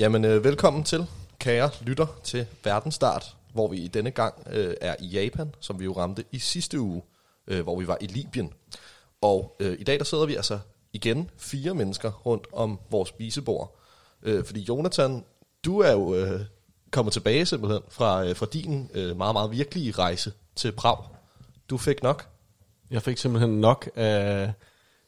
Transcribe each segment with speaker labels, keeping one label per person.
Speaker 1: Jamen, øh, velkommen til, kære lytter, til Verdensstart, hvor vi i denne gang øh, er i Japan, som vi jo ramte i sidste uge, øh, hvor vi var i Libyen. Og øh, i dag der sidder vi altså igen fire mennesker rundt om vores spisebord. Øh, fordi Jonathan, du er jo øh, kommet tilbage simpelthen fra, øh, fra din øh, meget, meget virkelige rejse til Prag. Du fik nok.
Speaker 2: Jeg fik simpelthen nok af,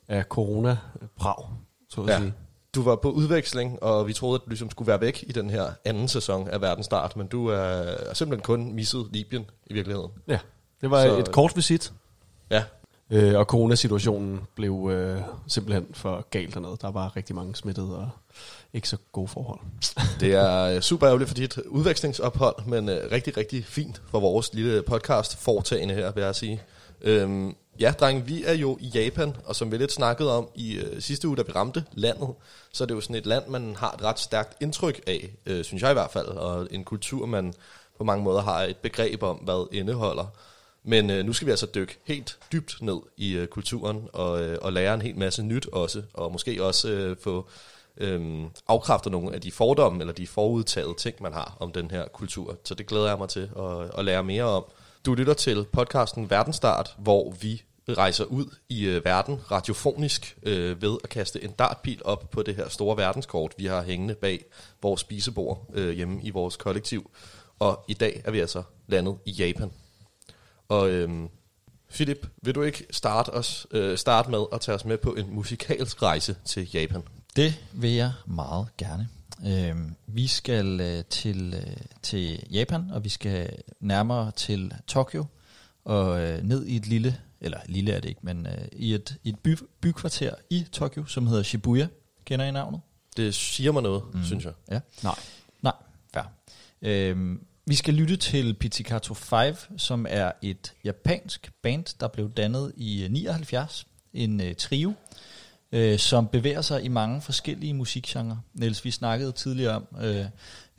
Speaker 2: af corona-Prag, så at
Speaker 1: Ja.
Speaker 2: sige.
Speaker 1: Du var på udveksling, og vi troede, at du ligesom skulle være væk i den her anden sæson af Verdensstart, men du er simpelthen kun misset Libyen i virkeligheden.
Speaker 2: Ja, det var
Speaker 1: Så-
Speaker 2: et kort visit,
Speaker 1: Ja,
Speaker 2: øh, og coronasituationen blev øh, simpelthen for galt dernede. Der var rigtig mange smittede og ikke så gode forhold.
Speaker 1: det er øh, super ærgerligt for dit udvekslingsophold, men øh, rigtig, rigtig fint for vores lille podcast foretagende her, vil jeg sige. Øhm, ja, drenge, vi er jo i Japan, og som vi lidt snakkede om i øh, sidste uge, da vi ramte landet, så er det jo sådan et land, man har et ret stærkt indtryk af, øh, synes jeg i hvert fald, og en kultur, man på mange måder har et begreb om, hvad indeholder. Men øh, nu skal vi altså dykke helt dybt ned i øh, kulturen og, øh, og lære en hel masse nyt også, og måske også øh, få øh, afkræftet nogle af de fordomme eller de forudtagede ting, man har om den her kultur. Så det glæder jeg mig til at, at lære mere om. Du lytter til podcasten Verdensstart, hvor vi rejser ud i øh, verden radiofonisk øh, ved at kaste en dartpil op på det her store verdenskort, vi har hængende bag vores spisebord øh, hjemme i vores kollektiv. Og i dag er vi altså landet i Japan. Og øhm, Philip, vil du ikke starte, os, øh, starte med at tage os med på en musikalsk rejse til Japan?
Speaker 3: Det vil jeg meget gerne. Øhm, vi skal øh, til, øh, til Japan, og vi skal nærmere til Tokyo, og øh, ned i et lille, eller lille er det ikke, men øh, i et, i et by, bykvarter i Tokyo, som hedder Shibuya. Kender I navnet?
Speaker 1: Det siger mig noget, mm. synes jeg.
Speaker 3: Ja.
Speaker 2: Nej.
Speaker 3: Nej, fair. Øhm, vi skal lytte til Pizzicato 5, som er et japansk band, der blev dannet i øh, 79. En øh, trio, øh, som bevæger sig i mange forskellige musikgenrer. Niels, vi snakkede tidligere om, øh,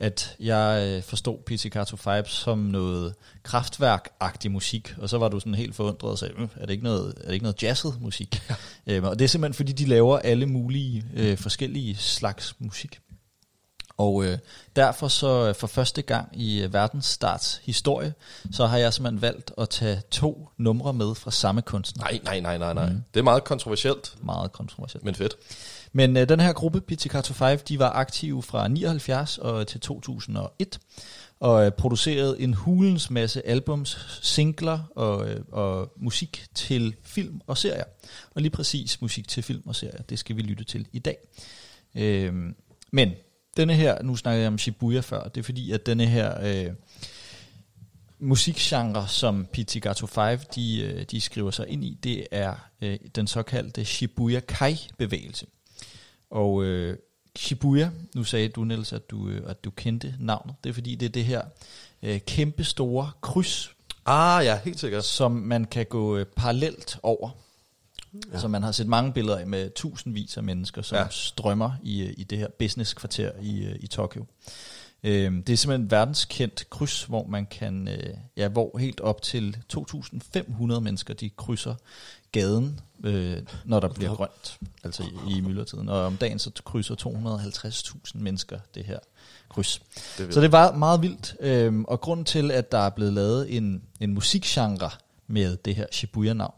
Speaker 3: at jeg øh, forstod Pizzicato 5 som noget kraftværk-agtig musik, og så var du sådan helt forundret og sagde, "Øh, er det ikke noget, er det ikke noget jazzet musik? øhm, og det er simpelthen, fordi de laver alle mulige øh, forskellige slags musik. Og øh, derfor så øh, for første gang i øh, verdens starts historie, så har jeg simpelthen valgt at tage to numre med fra samme kunstner.
Speaker 1: Nej, nej, nej, nej, nej. Mm. Det er meget kontroversielt,
Speaker 3: Meget kontroversielt.
Speaker 1: men fedt.
Speaker 3: Men øh, den her gruppe, Pizzicato 5, de var aktive fra 79 og til 2001, og øh, producerede en hulens masse albums, singler og, øh, og musik til film og serier. Og lige præcis musik til film og serier, det skal vi lytte til i dag. Øhm, men denne her, nu snakkede jeg om Shibuya før, det er fordi, at denne her øh, musikgenre, som Pizzicato 5, de, øh, de skriver sig ind i, det er øh, den såkaldte Shibuya Kai-bevægelse. Og øh, Shibuya, nu sagde du, Niels, at du, øh, at du kendte navnet. Det er fordi, det er det her øh, kæmpe store kryds,
Speaker 1: Ah, ja, helt sikkert.
Speaker 3: som man kan gå øh, parallelt over. Ja. Så man har set mange billeder af med tusindvis af mennesker, som
Speaker 1: Ja.
Speaker 3: strømmer i, øh, i det her businesskvarter i, øh, i Tokyo. Øhm, det er simpelthen et verdenskendt kryds, hvor man kan, øh, ja, hvor helt op til 2.500 mennesker, de krydser gaden, øh, når der bliver grønt, altså i, i myldretiden. Og om dagen så krydser 250.000 mennesker det her kryds.
Speaker 1: Det
Speaker 3: Så det var meget vildt, øhm, og grunden til, at der er blevet lavet en, en musikgenre med det her Shibuya-navn,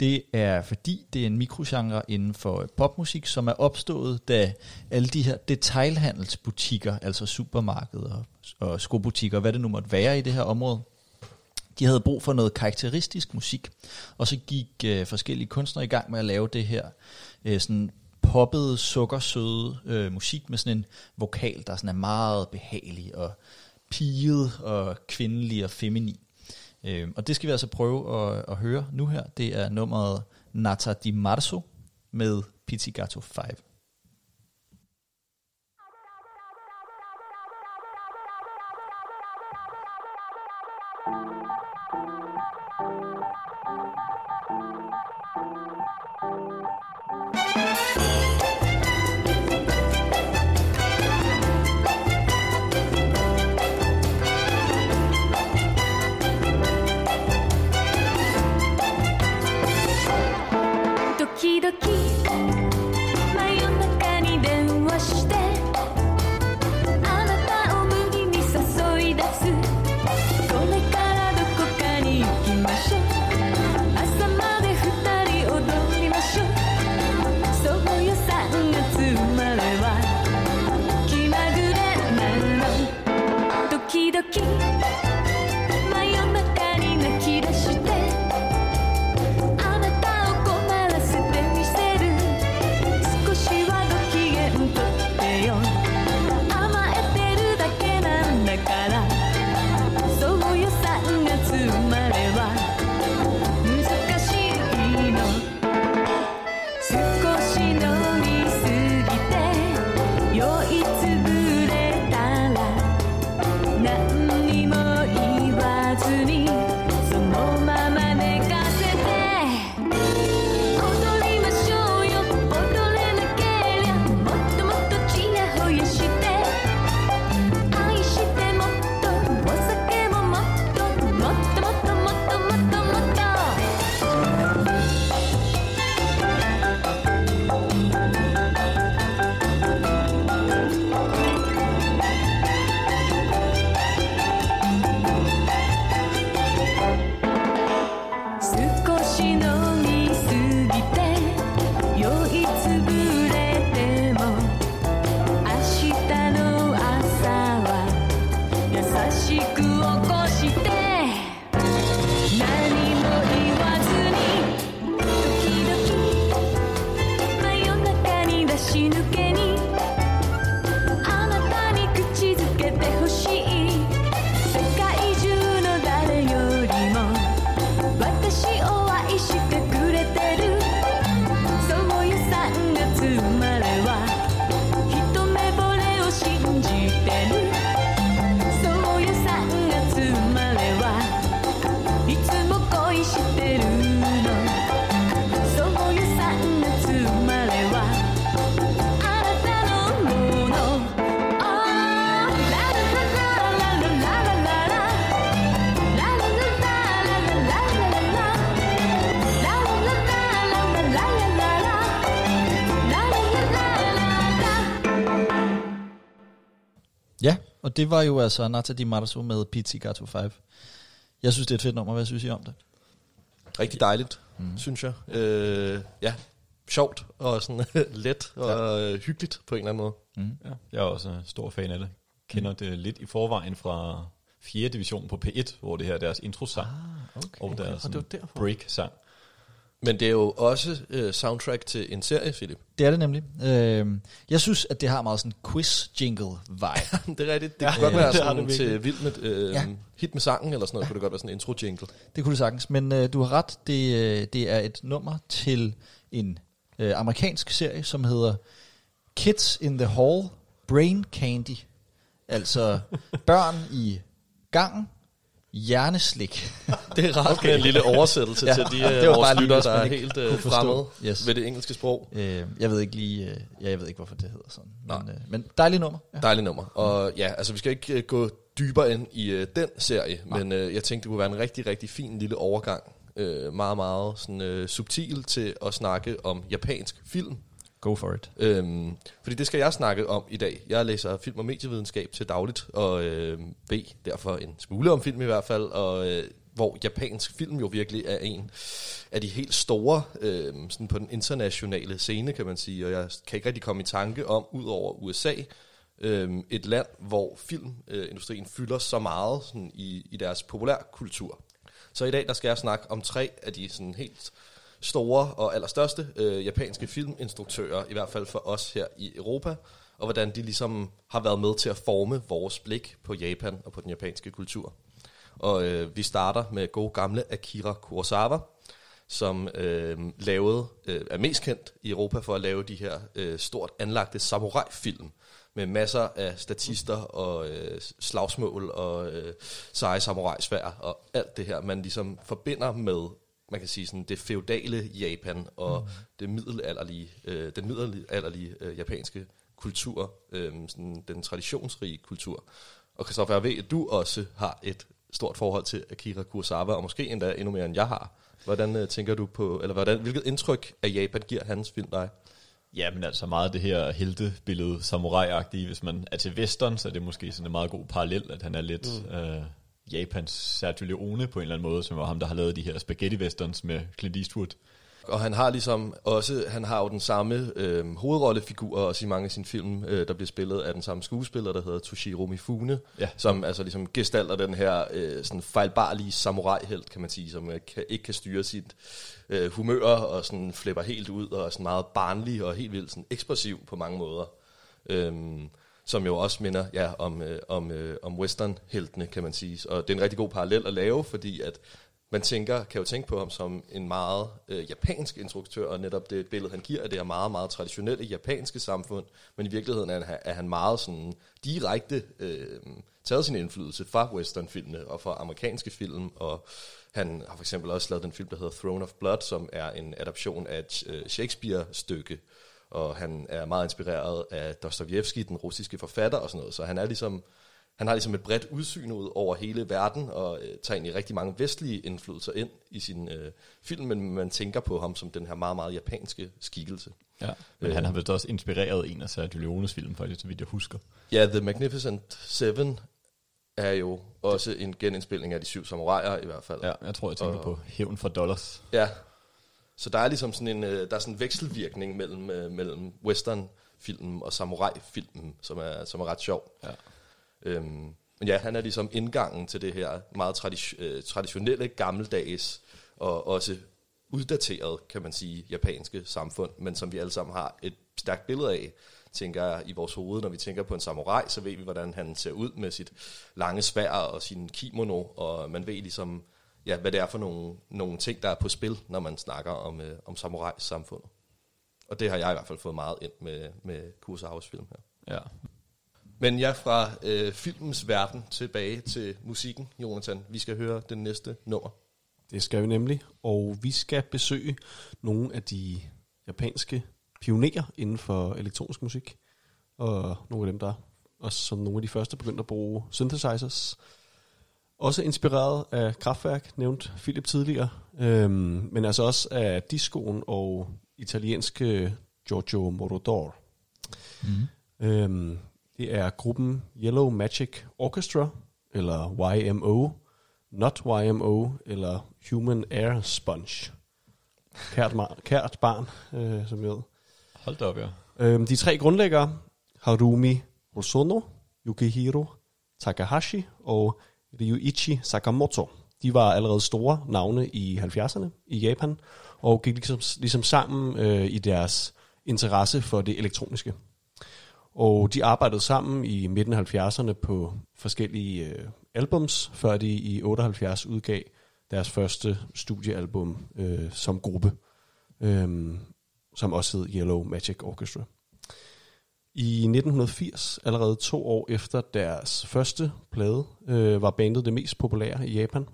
Speaker 3: det er fordi, det er en mikrogenre inden for popmusik, som er opstået, da alle de her detailhandelsbutikker, altså supermarkeder og, og skobutikker, hvad det nu måtte være i det her område, de havde brug for noget karakteristisk musik, og så gik øh, forskellige kunstnere i gang med at lave det her øh, sådan poppede, sukkersøde øh, musik med sådan en vokal, der sådan er meget behagelig og piget og kvindelig og feminin. Øh, og det skal vi altså prøve at, at høre nu her. Det er nummeret Nata di Marzo med Pizzicato 5. og det var jo altså Nata Di Marzo med Pizzi Gato 5. Jeg synes, det er et fedt nummer. Hvad synes I om det?
Speaker 1: Rigtig dejligt, mm. synes jeg. Øh, ja, sjovt og sådan let og ja. hyggeligt på en eller anden måde.
Speaker 3: Mm.
Speaker 4: Ja, jeg er også øh, stor fan af det. Kender det lidt i forvejen fra 4. division på P1, hvor det her er deres introsang
Speaker 3: Ah, okay.
Speaker 4: og deres
Speaker 2: og det var derfor.
Speaker 1: Mm.
Speaker 4: break-sang.
Speaker 1: Men det er jo også øh, soundtrack til en serie, Philip.
Speaker 3: Det er det nemlig. Øh, jeg synes, at det har meget sådan quiz-jingle-vibe.
Speaker 1: det er rigtigt. Det kunne
Speaker 4: Ja,
Speaker 1: godt være sådan
Speaker 4: det
Speaker 1: til vild med øh,
Speaker 3: Ja.
Speaker 1: ja. hit med sangen, eller sådan noget, kunne det godt være sådan en intro-jingle.
Speaker 3: Det kunne det sagtens. Men øh, du har ret. Det, øh, det er et nummer til en øh, amerikansk serie, som hedder Kids in the Hall Brain Candy. Altså børn i gangen, hjerneslik.
Speaker 1: Det er rart okay. en lille oversættelse
Speaker 3: Ja,
Speaker 1: ja, til de
Speaker 3: det
Speaker 1: øh,
Speaker 3: var
Speaker 1: vores
Speaker 3: hvis
Speaker 1: der er helt øh,
Speaker 3: kunne forstå.
Speaker 1: fremmede
Speaker 3: Yes.
Speaker 1: ved det engelske sprog.
Speaker 3: øh, jeg ved ikke lige, øh, ja, jeg ved ikke, hvorfor det hedder sådan. Men,
Speaker 1: Nej.
Speaker 3: øh, men dejligt nummer. Ja.
Speaker 1: Dejligt nummer. Og ja, altså vi skal ikke øh, gå dybere ind i øh, den serie,
Speaker 3: Nej.
Speaker 1: men øh, jeg tænkte, det kunne være en rigtig, rigtig fin lille overgang. Øh, meget, meget sådan, øh, subtil til at snakke om japansk film.
Speaker 3: Go for it.
Speaker 1: Øhm, fordi det skal jeg snakke om i dag. Jeg læser film- og medievidenskab til dagligt, og øh, ved derfor en smule om film i hvert fald, og øh, hvor japansk film jo virkelig er en af de helt store øh, sådan på den internationale scene, kan man sige. Og jeg kan ikke rigtig komme i tanke om, ud over USA, øh, et land, hvor filmindustrien øh, fylder så meget sådan, i, i deres populærkultur. Så i dag der skal jeg snakke om tre af de sådan helt store og allerstørste øh, japanske filminstruktører, i hvert fald for os her i Europa, og hvordan de ligesom har været med til at forme vores blik på Japan og på den japanske kultur. Og øh, vi starter med gode gamle Akira Kurosawa, som øh, lavede, øh, er mest kendt i Europa for at lave de her øh, stort anlagte samurai-film, med masser af statister og øh, slagsmål og øh, seje samurai-svær og alt det her, man ligesom forbinder med man kan sige sådan det feudale Japan og mm. det middelalderlige, øh, den middelalderlige øh, japanske kultur, øh, sådan den traditionsrige kultur. Og Christoffer, jeg ved, at du også har et stort forhold til Akira Kurosawa, og måske endda endnu mere end jeg har. Hvordan øh, tænker du på, eller hvordan, hvilket indtryk af Japan giver hans film dig?
Speaker 4: Ja, men altså meget det her heltebillede, samurai-agtige. Hvis man er til western, så er det måske sådan en meget god parallel, at han er lidt mm. øh, Japans Sergio Leone på en eller anden måde, som var ham, der har lavet de her spaghetti-westerns med Clint Eastwood.
Speaker 1: Og han har ligesom også, han har jo den samme øh, hovedrollefigur også i mange af sine film, øh, der bliver spillet af den samme skuespiller, der hedder Toshiro Mifune,
Speaker 4: Ja.
Speaker 1: som altså ligesom gestalter den her øh, sådan fejlbarlige samurai-helt, kan man sige, som øh, kan, ikke kan styre sit øh, humør og sådan flipper helt ud og er sådan meget barnlig og helt vildt sådan ekspressiv på mange måder. Øhm, som jo også minder ja, om, øh, om, øh, om western-heltene, kan man sige. Og det er en rigtig god parallel at lave, fordi at man tænker, kan jo tænke på ham som en meget øh, japansk instruktør, og netop det billede, han giver af det her meget, meget traditionelle japanske samfund, men i virkeligheden er han, er han meget sådan direkte øh, taget sin indflydelse fra westernfilmene og fra amerikanske film, og han har for eksempel også lavet den film, der hedder Throne of Blood, som er en adaption af et øh, Shakespeare-stykke, og han er meget inspireret af Dostojevski, den russiske forfatter og sådan noget, så han er ligesom han har ligesom et bredt udsyn ud over hele verden, og øh, tager egentlig rigtig mange vestlige indflydelser ind i sin øh, film, men man tænker på ham som den her meget, meget japanske skikkelse.
Speaker 4: Ja. Men
Speaker 1: Øh.
Speaker 4: han har vist også inspireret en af Sergio Leones film, faktisk, så vidt jeg husker.
Speaker 1: Ja, The Magnificent Seven er jo også en genindspilning af De Syv Samuraier i hvert fald.
Speaker 4: Ja, jeg tror, jeg tænker
Speaker 1: Og-
Speaker 4: på Hævn for Dollars.
Speaker 1: Ja. Så der er ligesom sådan en, øh, der er sådan en vekselvirkning mellem, øh, mellem westernfilmen og samurai-filmen, som er, som er ret sjov.
Speaker 4: Ja.
Speaker 1: Øhm, men ja, han er ligesom indgangen til det her meget tradi- øh, traditionelle, gammeldags og også uddateret, kan man sige, japanske samfund, men som vi alle sammen har et stærkt billede af, tænker jeg, i vores hoved. Når vi tænker på en samurai, så ved vi, hvordan han ser ud med sit lange svær og sin kimono, og man ved ligesom, ja, hvad det er for nogle, nogle ting, der er på spil, når man snakker om, øh, om samurais samfund. Og det har jeg i hvert fald fået meget ind med, med Kurosawas film her.
Speaker 4: Ja.
Speaker 1: Men ja, fra øh, filmens verden tilbage til musikken, Jonathan. Vi skal høre den næste nummer.
Speaker 2: Det skal vi nemlig, og vi skal besøge nogle af de japanske pionerer inden for elektronisk musik, og nogle af dem, der også som nogle af de første begyndte at bruge synthesizers. Også inspireret af Kraftwerk, nævnt Philip tidligere, øhm, men altså også af discoen og italienske Giorgio Moroder. Mm. Øhm, det er gruppen Yellow Magic Orchestra, eller YMO, Not YMO, eller Human Air Sponge. Kært, mar- kært barn, øh, som vi ved.
Speaker 4: Hold da op, ja.
Speaker 2: Øhm, de tre grundlæggere, Harumi Hosono, Yukihiro Takahashi og Ryuichi Sakamoto, de var allerede store navne i 70'erne i Japan, og gik ligesom, ligesom sammen øh, i deres interesse for det elektroniske. Og de arbejdede sammen i midten af 70'erne på forskellige øh, albums, før de i 78 udgav deres første studiealbum øh, som gruppe, øh, som også hed Yellow Magic Orchestra. I 1980, allerede to år efter deres første plade, øh, var bandet det mest populære i Japan.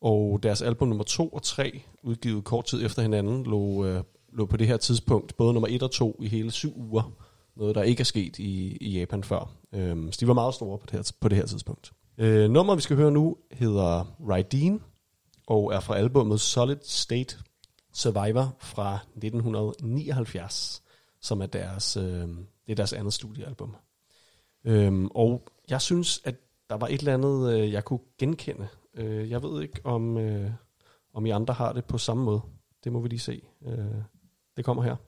Speaker 2: Og deres album nummer 2 og 3, udgivet kort tid efter hinanden, lå, øh, lå på det her tidspunkt både nummer 1 og 2 i hele syv uger. Noget, der ikke er sket i, i Japan før. Øhm, så de var meget store på det her, på det her tidspunkt. Øh, nummeret, vi skal høre nu, hedder Rydeen, og er fra albumet Solid State Survivor fra 1979, som er deres, øh, det er deres andet studiealbum. Øhm, og jeg synes, at der var et eller andet, øh, jeg kunne genkende. Øh, jeg ved ikke, om, øh, om I andre har det på samme måde. Det må vi lige se. Øh, det kommer her.「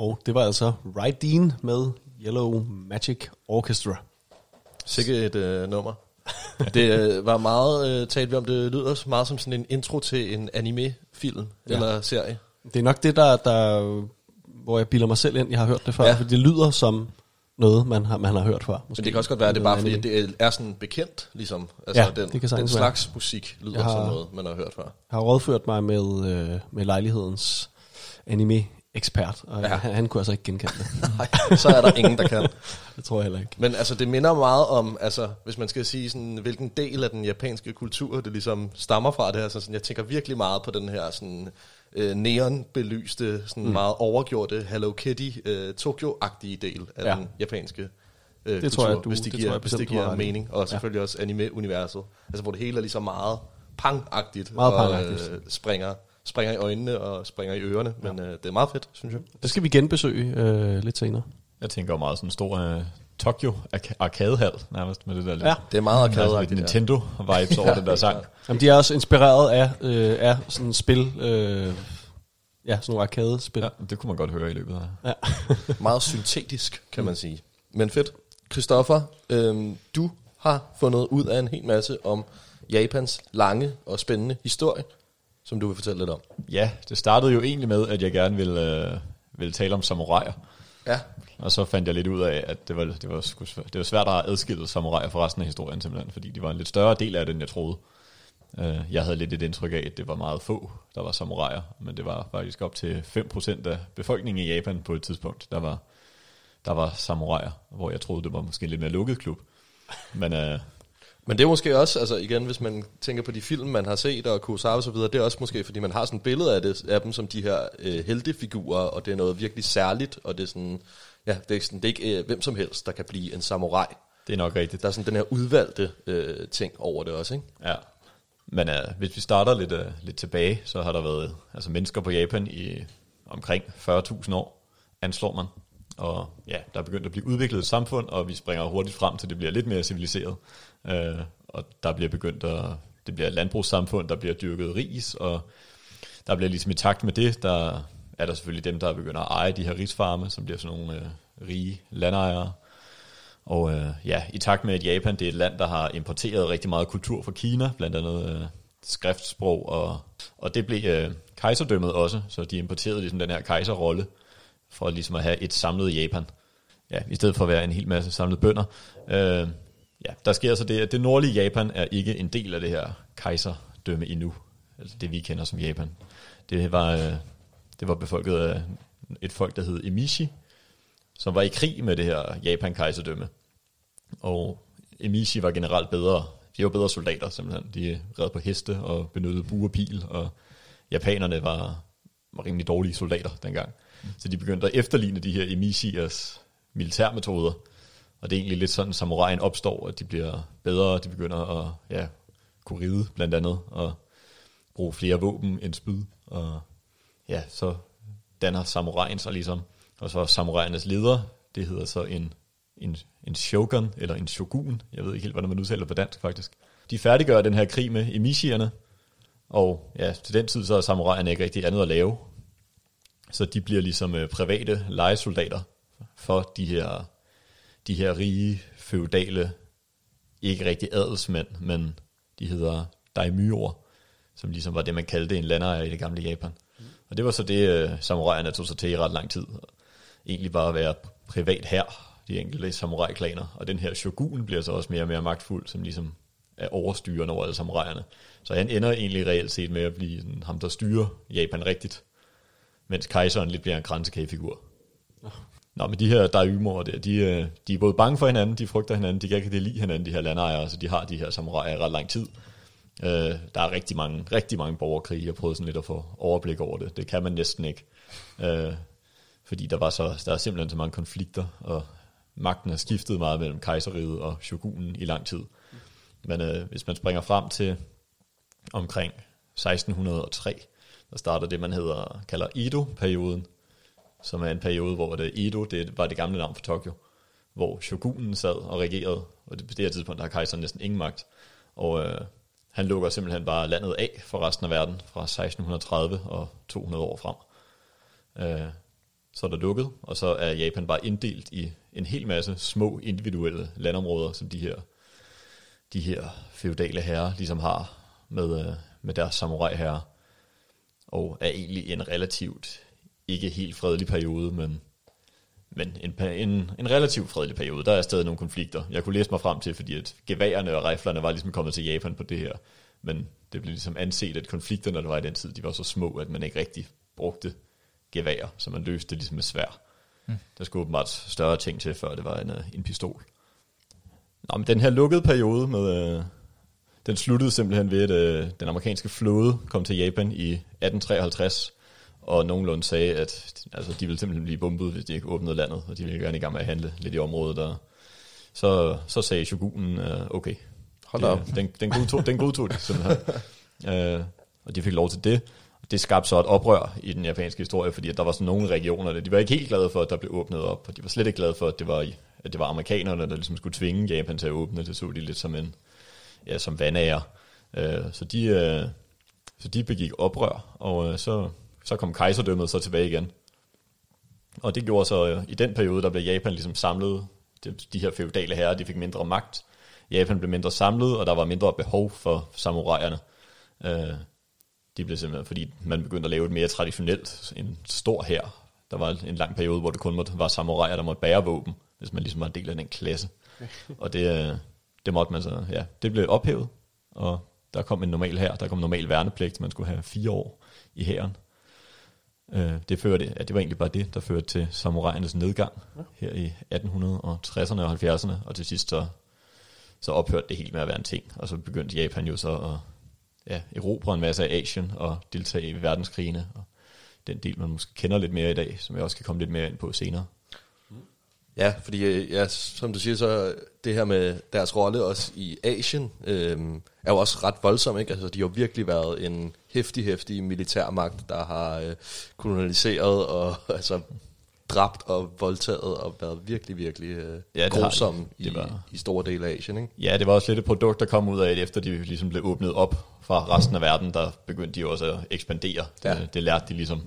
Speaker 2: Og det var altså Right Dean med Yellow Magic Orchestra.
Speaker 1: Sikke et øh, nummer. Det øh, var meget, øh, talte vi om, det lyder meget som sådan en intro til en anime-film
Speaker 2: Ja.
Speaker 1: eller serie.
Speaker 2: Det er nok det, der, der hvor jeg bilder mig selv ind, jeg har hørt det før, ja. For det lyder som noget, man har, man har hørt før.
Speaker 1: Men det kan også godt være, at det er bare fordi,
Speaker 2: Anime.
Speaker 1: det er sådan bekendt, ligesom. Altså,
Speaker 2: Ja,
Speaker 1: den,
Speaker 2: det kan
Speaker 1: den
Speaker 2: sagtens være.
Speaker 1: slags musik lyder
Speaker 2: har-
Speaker 1: som noget, man har hørt før.
Speaker 2: Jeg har rådført mig med, øh, med lejlighedens anime-ekspert, og ja. Han, kunne altså ikke genkende det.
Speaker 1: Nej, så er der ingen, der kan.
Speaker 2: det tror jeg heller ikke.
Speaker 1: Men altså, det minder meget om, altså, hvis man skal sige, sådan, hvilken del af den japanske kultur, det ligesom stammer fra det her. Så sådan, jeg tænker virkelig meget på den her sådan, øh, neonbelyste, sådan mm. meget overgjorte Hello Kitty, øh, Tokyo-agtige del af
Speaker 2: Ja.
Speaker 1: den japanske øh,
Speaker 2: Det
Speaker 1: kultur,
Speaker 2: tror jeg, du-
Speaker 1: hvis det
Speaker 2: det
Speaker 1: giver,
Speaker 2: jeg
Speaker 1: hvis det giver mening. Og selvfølgelig ja. også anime-universet. Altså, hvor det hele er ligesom meget pang-agtigt.
Speaker 2: Meget
Speaker 1: og,
Speaker 2: pang-agtigt.
Speaker 1: Øh, springer, springer i øjnene og springer i ørerne. Men øh, det er meget fedt, synes jeg.
Speaker 2: Det skal vi genbesøge øh, lidt senere.
Speaker 4: Jeg tænker jo meget sådan en stor øh, Tokyo arca- arkadehal, nærmest med det der lidt.
Speaker 2: Ja.
Speaker 1: Det er meget
Speaker 4: Der er
Speaker 1: arcade
Speaker 4: lidt Nintendo-vibes over den der sang.
Speaker 2: Jamen, de er også inspireret af, øh, af sådan spil, øh, ja, sådan nogle arcade-spil.
Speaker 4: Ja,
Speaker 2: Ja.
Speaker 4: det kunne man godt høre i løbet af.
Speaker 1: Meget syntetisk, kan man sige. Men fedt. Christoffer, øhm, du har fundet ud af en hel masse om Japans lange og spændende historie, som du vil fortælle lidt om.
Speaker 4: Ja, det startede jo egentlig med, at jeg gerne ville, øh, ville tale om samuraier.
Speaker 1: Ja.
Speaker 4: Og så fandt jeg lidt ud af, at det var, det var, det var svært at adskille samuraier fra resten af historien simpelthen, fordi de var en lidt større del af det, end jeg troede. Øh, Jeg havde lidt et indtryk af, at det var meget få, der var samuraier, men det var faktisk op til 5% af befolkningen i Japan på et tidspunkt, der var, der var samuraier, hvor jeg troede, det var måske en lidt mere lukket klub. Men øh,
Speaker 1: Men det er måske også, altså igen, hvis man tænker på de film, man har set, og Kurosawa og så videre, det er også måske, fordi man har sådan et billede af, det, af dem som de her øh, heltefigurer, og det er noget virkelig særligt, og det er sådan, ja, det er, sådan, det er ikke øh, hvem som helst, der kan blive en samurai.
Speaker 4: det er nok rigtigt.
Speaker 1: Der er sådan den her udvalgte øh, ting over det også, ikke?
Speaker 4: Ja. Men uh, hvis vi starter lidt, uh, lidt tilbage, så har der været altså, mennesker på Japan i omkring 40.000 år, anslår man. Og ja, der er begyndt at blive udviklet et samfund, og vi springer hurtigt frem til, det bliver lidt mere civiliseret. Øh, og der bliver begyndt at, det bliver et landbrugssamfund, der bliver dyrket ris, og der bliver ligesom i takt med det, der er der selvfølgelig dem, der begynder at eje de her risfarme, som bliver sådan nogle øh, rige landejere. Og øh, ja, i takt med, at Japan det er et land, der har importeret rigtig meget kultur fra Kina, blandt andet øh, skriftsprog, og, og det blev øh, kejserdømmet også, så de importerede ligesom den her kejserrolle, for ligesom at have et samlet Japan, ja, i stedet for at være en hel masse samlede bønder. Øh, ja, der sker så det, at det nordlige Japan er ikke en del af det her kejserdømme endnu, altså det vi kender som Japan. Det var, øh, det var befolket af et folk, der hed Emishi, som var i krig med det her Japan-kejserdømme. Og Emishi var generelt bedre. De var bedre soldater simpelthen. De red på heste og benyttede bue og pil, og japanerne var, var rimelig dårlige soldater dengang. Så de begyndte at efterligne de her Emishiers militærmetoder. Og det er egentlig lidt sådan, samuraien opstår, at de bliver bedre, de begynder at ja, kunne ride blandt andet, og bruge flere våben end spyd. Og ja, så danner samuraien sig ligesom. Og så samuraiernes leder, det hedder så en, en, en shogun, eller en shogun, jeg ved ikke helt, hvordan man udtaler på dansk faktisk. De færdiggør den her krig med emishierne, og ja, til den tid så er samuraierne ikke rigtig andet at lave. Så de bliver ligesom øh, private legesoldater for de her, de her rige, feudale, ikke rigtig adelsmænd, men de hedder daimyoer, som ligesom var det, man kaldte en landejer i det gamle Japan. Og det var så det, øh, samuraierne tog sig til i ret lang tid. Egentlig bare at være privat her, de enkelte samurai-klaner. Og den her shogun bliver så også mere og mere magtfuld, som ligesom er overstyrende over alle samuraierne. Så han ender egentlig reelt set med at blive sådan, ham, der styrer Japan rigtigt. Mens kejseren lidt bliver en kransekagefigur. Nå, men de her daimyoer der, de, øh, de er både bange for hinanden, de frygter hinanden, de kan ikke lide hinanden, de her landejere, så de har de her samuraier i ret lang tid. Øh, der er rigtig mange, rigtig mange borgerkrige, jeg prøvede sådan lidt at få overblik over det. Det kan man næsten ikke. Øh, fordi der var så, der er simpelthen så mange konflikter, og magten har skiftet meget mellem kejseriet og shogunen i lang tid. Men øh, hvis man springer frem til omkring 1603, der starter det, man hedder, kalder Edo-perioden, som er en periode, hvor det Edo det var det gamle navn for Tokyo, hvor shogunen sad og regerede, og det, på det her tidspunkt der har kejseren næsten ingen magt. Og øh, han lukker simpelthen bare landet af for resten af verden fra 1630 og 200 år frem. Øh, så er der lukket, og så er Japan bare inddelt i en hel masse små individuelle landområder, som de her, de her feudale herrer ligesom har med, øh, med deres samurai herrer, og er egentlig en relativt ikke helt fredelig periode, men, men en, en, en relativt fredelig periode. Der er stadig nogle konflikter. Jeg kunne læse mig frem til, fordi at geværerne og riflerne var ligesom kommet til Japan på det her, men det blev ligesom anset, at konflikterne, der var i den tid, de var så små, at man ikke rigtig brugte gevær, så man løste det ligesom med svær. Mm. Der skulle åbenbart større ting til, før det var en, øh, en pistol. Nå, men den her lukkede periode med... Øh, den sluttede simpelthen ved, at øh, den amerikanske flåde kom til Japan i 1853, og nogenlunde sagde, at altså, de ville simpelthen blive bombet, hvis de ikke åbnede landet, og de ville gerne i gang med at handle lidt i området. Der. Så, så sagde shogunen, øh, okay,
Speaker 1: Hold da op.
Speaker 4: det, den, den, godtog, den godtog de simpelthen. øh, og de fik lov til det. Det skabte så et oprør i den japanske historie, fordi at der var sådan nogle regioner, der de var ikke helt glade for, at der blev åbnet op, og de var slet ikke glade for, at det var, at det var amerikanerne, der ligesom skulle tvinge Japan til at åbne. Det så de lidt som en ja, som vandager. Øh, så, de, øh, så de begik oprør, og øh, så, så kom kejserdømmet så tilbage igen. Og det gjorde så, øh, i den periode, der blev Japan ligesom samlet, de, de her feudale herrer, de fik mindre magt. Japan blev mindre samlet, og der var mindre behov for samuraierne. Øh, de blev simpelthen, fordi man begyndte at lave et mere traditionelt, en stor hær. Der var en lang periode, hvor det kun måtte, var samuraier, der måtte bære våben, hvis man ligesom var en del af den klasse. Og det, øh, det måtte man så, ja, det blev ophævet, og der kom en normal her, der kom normal værnepligt, man skulle have fire år i hæren. Øh, det førte, ja, det var egentlig bare det, der førte til samurajernes nedgang her i 1860'erne og 70'erne, og til sidst så, så ophørte det helt med at være en ting, og så begyndte Japan jo så at ja, erobre en masse af Asien og deltage i verdenskrigene, og den del, man måske kender lidt mere i dag, som jeg også kan komme lidt mere ind på senere.
Speaker 1: Ja, fordi øh, ja, som du siger, så det her med deres rolle også i Asien, øhm, er jo også ret voldsom, ikke? Altså, de har jo virkelig været en hæftig, hæftig militærmagt, der har øh, kolonialiseret og altså dræbt og voldtaget og været virkelig, virkelig øh,
Speaker 4: Ja, det har de.
Speaker 1: grusom i,
Speaker 4: Det var-
Speaker 1: i store dele af Asien, ikke?
Speaker 4: Ja, det var også lidt et produkt, der kom ud af det, efter de ligesom blev åbnet op fra resten af verden, der begyndte de også at ekspandere.
Speaker 1: Ja.
Speaker 4: Det, det lærte de ligesom.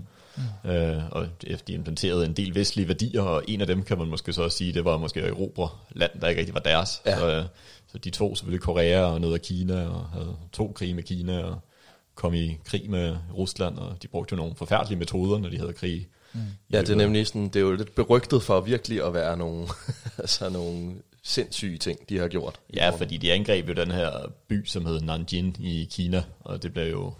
Speaker 4: Mm. Øh, og det- de implementerede en del vestlige værdier, og en af dem kan man måske så også sige, det var måske at erobre land, der ikke rigtig var deres.
Speaker 1: Ja.
Speaker 4: Så, øh, så de tog selvfølgelig Korea og noget af Kina, og havde to krige med Kina, og kom i krig med Rusland, og de brugte jo nogle forfærdelige metoder, når de havde krig. Mm.
Speaker 1: Ja, det er nemlig sådan, det er jo lidt berygtet for virkelig at være nogle, altså nogle sindssyge ting, de har gjort.
Speaker 4: Ja, fordi de angreb jo den her by, som hed Nanjing i Kina, og det blev jo,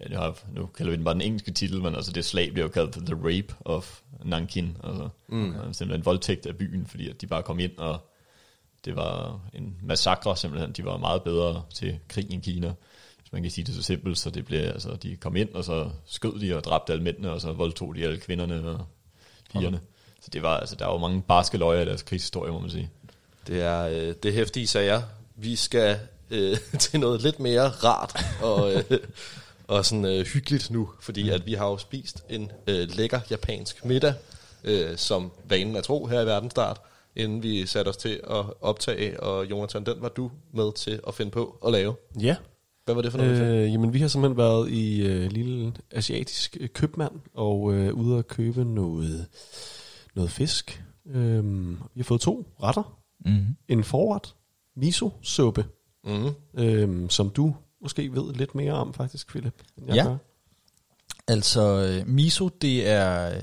Speaker 4: ja, det har, nu kalder vi den bare den engelske titel, men altså det slag blev jo kaldt The Rape of Nanking, altså mm. simpelthen en voldtægt af byen, fordi at de bare kom ind, og det var en massakre simpelthen, de var meget bedre til krig end Kina, hvis man kan sige det så simpelt, så det blev, altså de kom ind, og så skød de og dræbte alle mændene, og så voldtog de alle kvinderne og pigerne. Så det var, altså der var jo mange barske løjer i deres krigshistorie, må man sige.
Speaker 1: Det er, øh, det er hæftige sager. Vi skal øh, til noget lidt mere rart og, øh, og sådan øh, hyggeligt nu, fordi at vi har jo spist en øh, lækker japansk middag, øh, som vanen er tro her i Verdensstart, inden vi satte os til at optage, og Jonathan, den var du med til at finde på at lave.
Speaker 2: Ja,
Speaker 1: Hvad var det for noget?
Speaker 2: øh, jamen vi har simpelthen været i øh, lille asiatisk øh, købmand og øh, ude at købe noget, noget fisk. Øhm, vi har fået to retter.
Speaker 3: Mm-hmm.
Speaker 2: En forret, miso-suppe,
Speaker 1: Mm-hmm.
Speaker 2: øhm, som du måske ved lidt mere om faktisk, Philip. jeg
Speaker 3: Ja.
Speaker 2: gør.
Speaker 3: Altså, øh, miso, det er,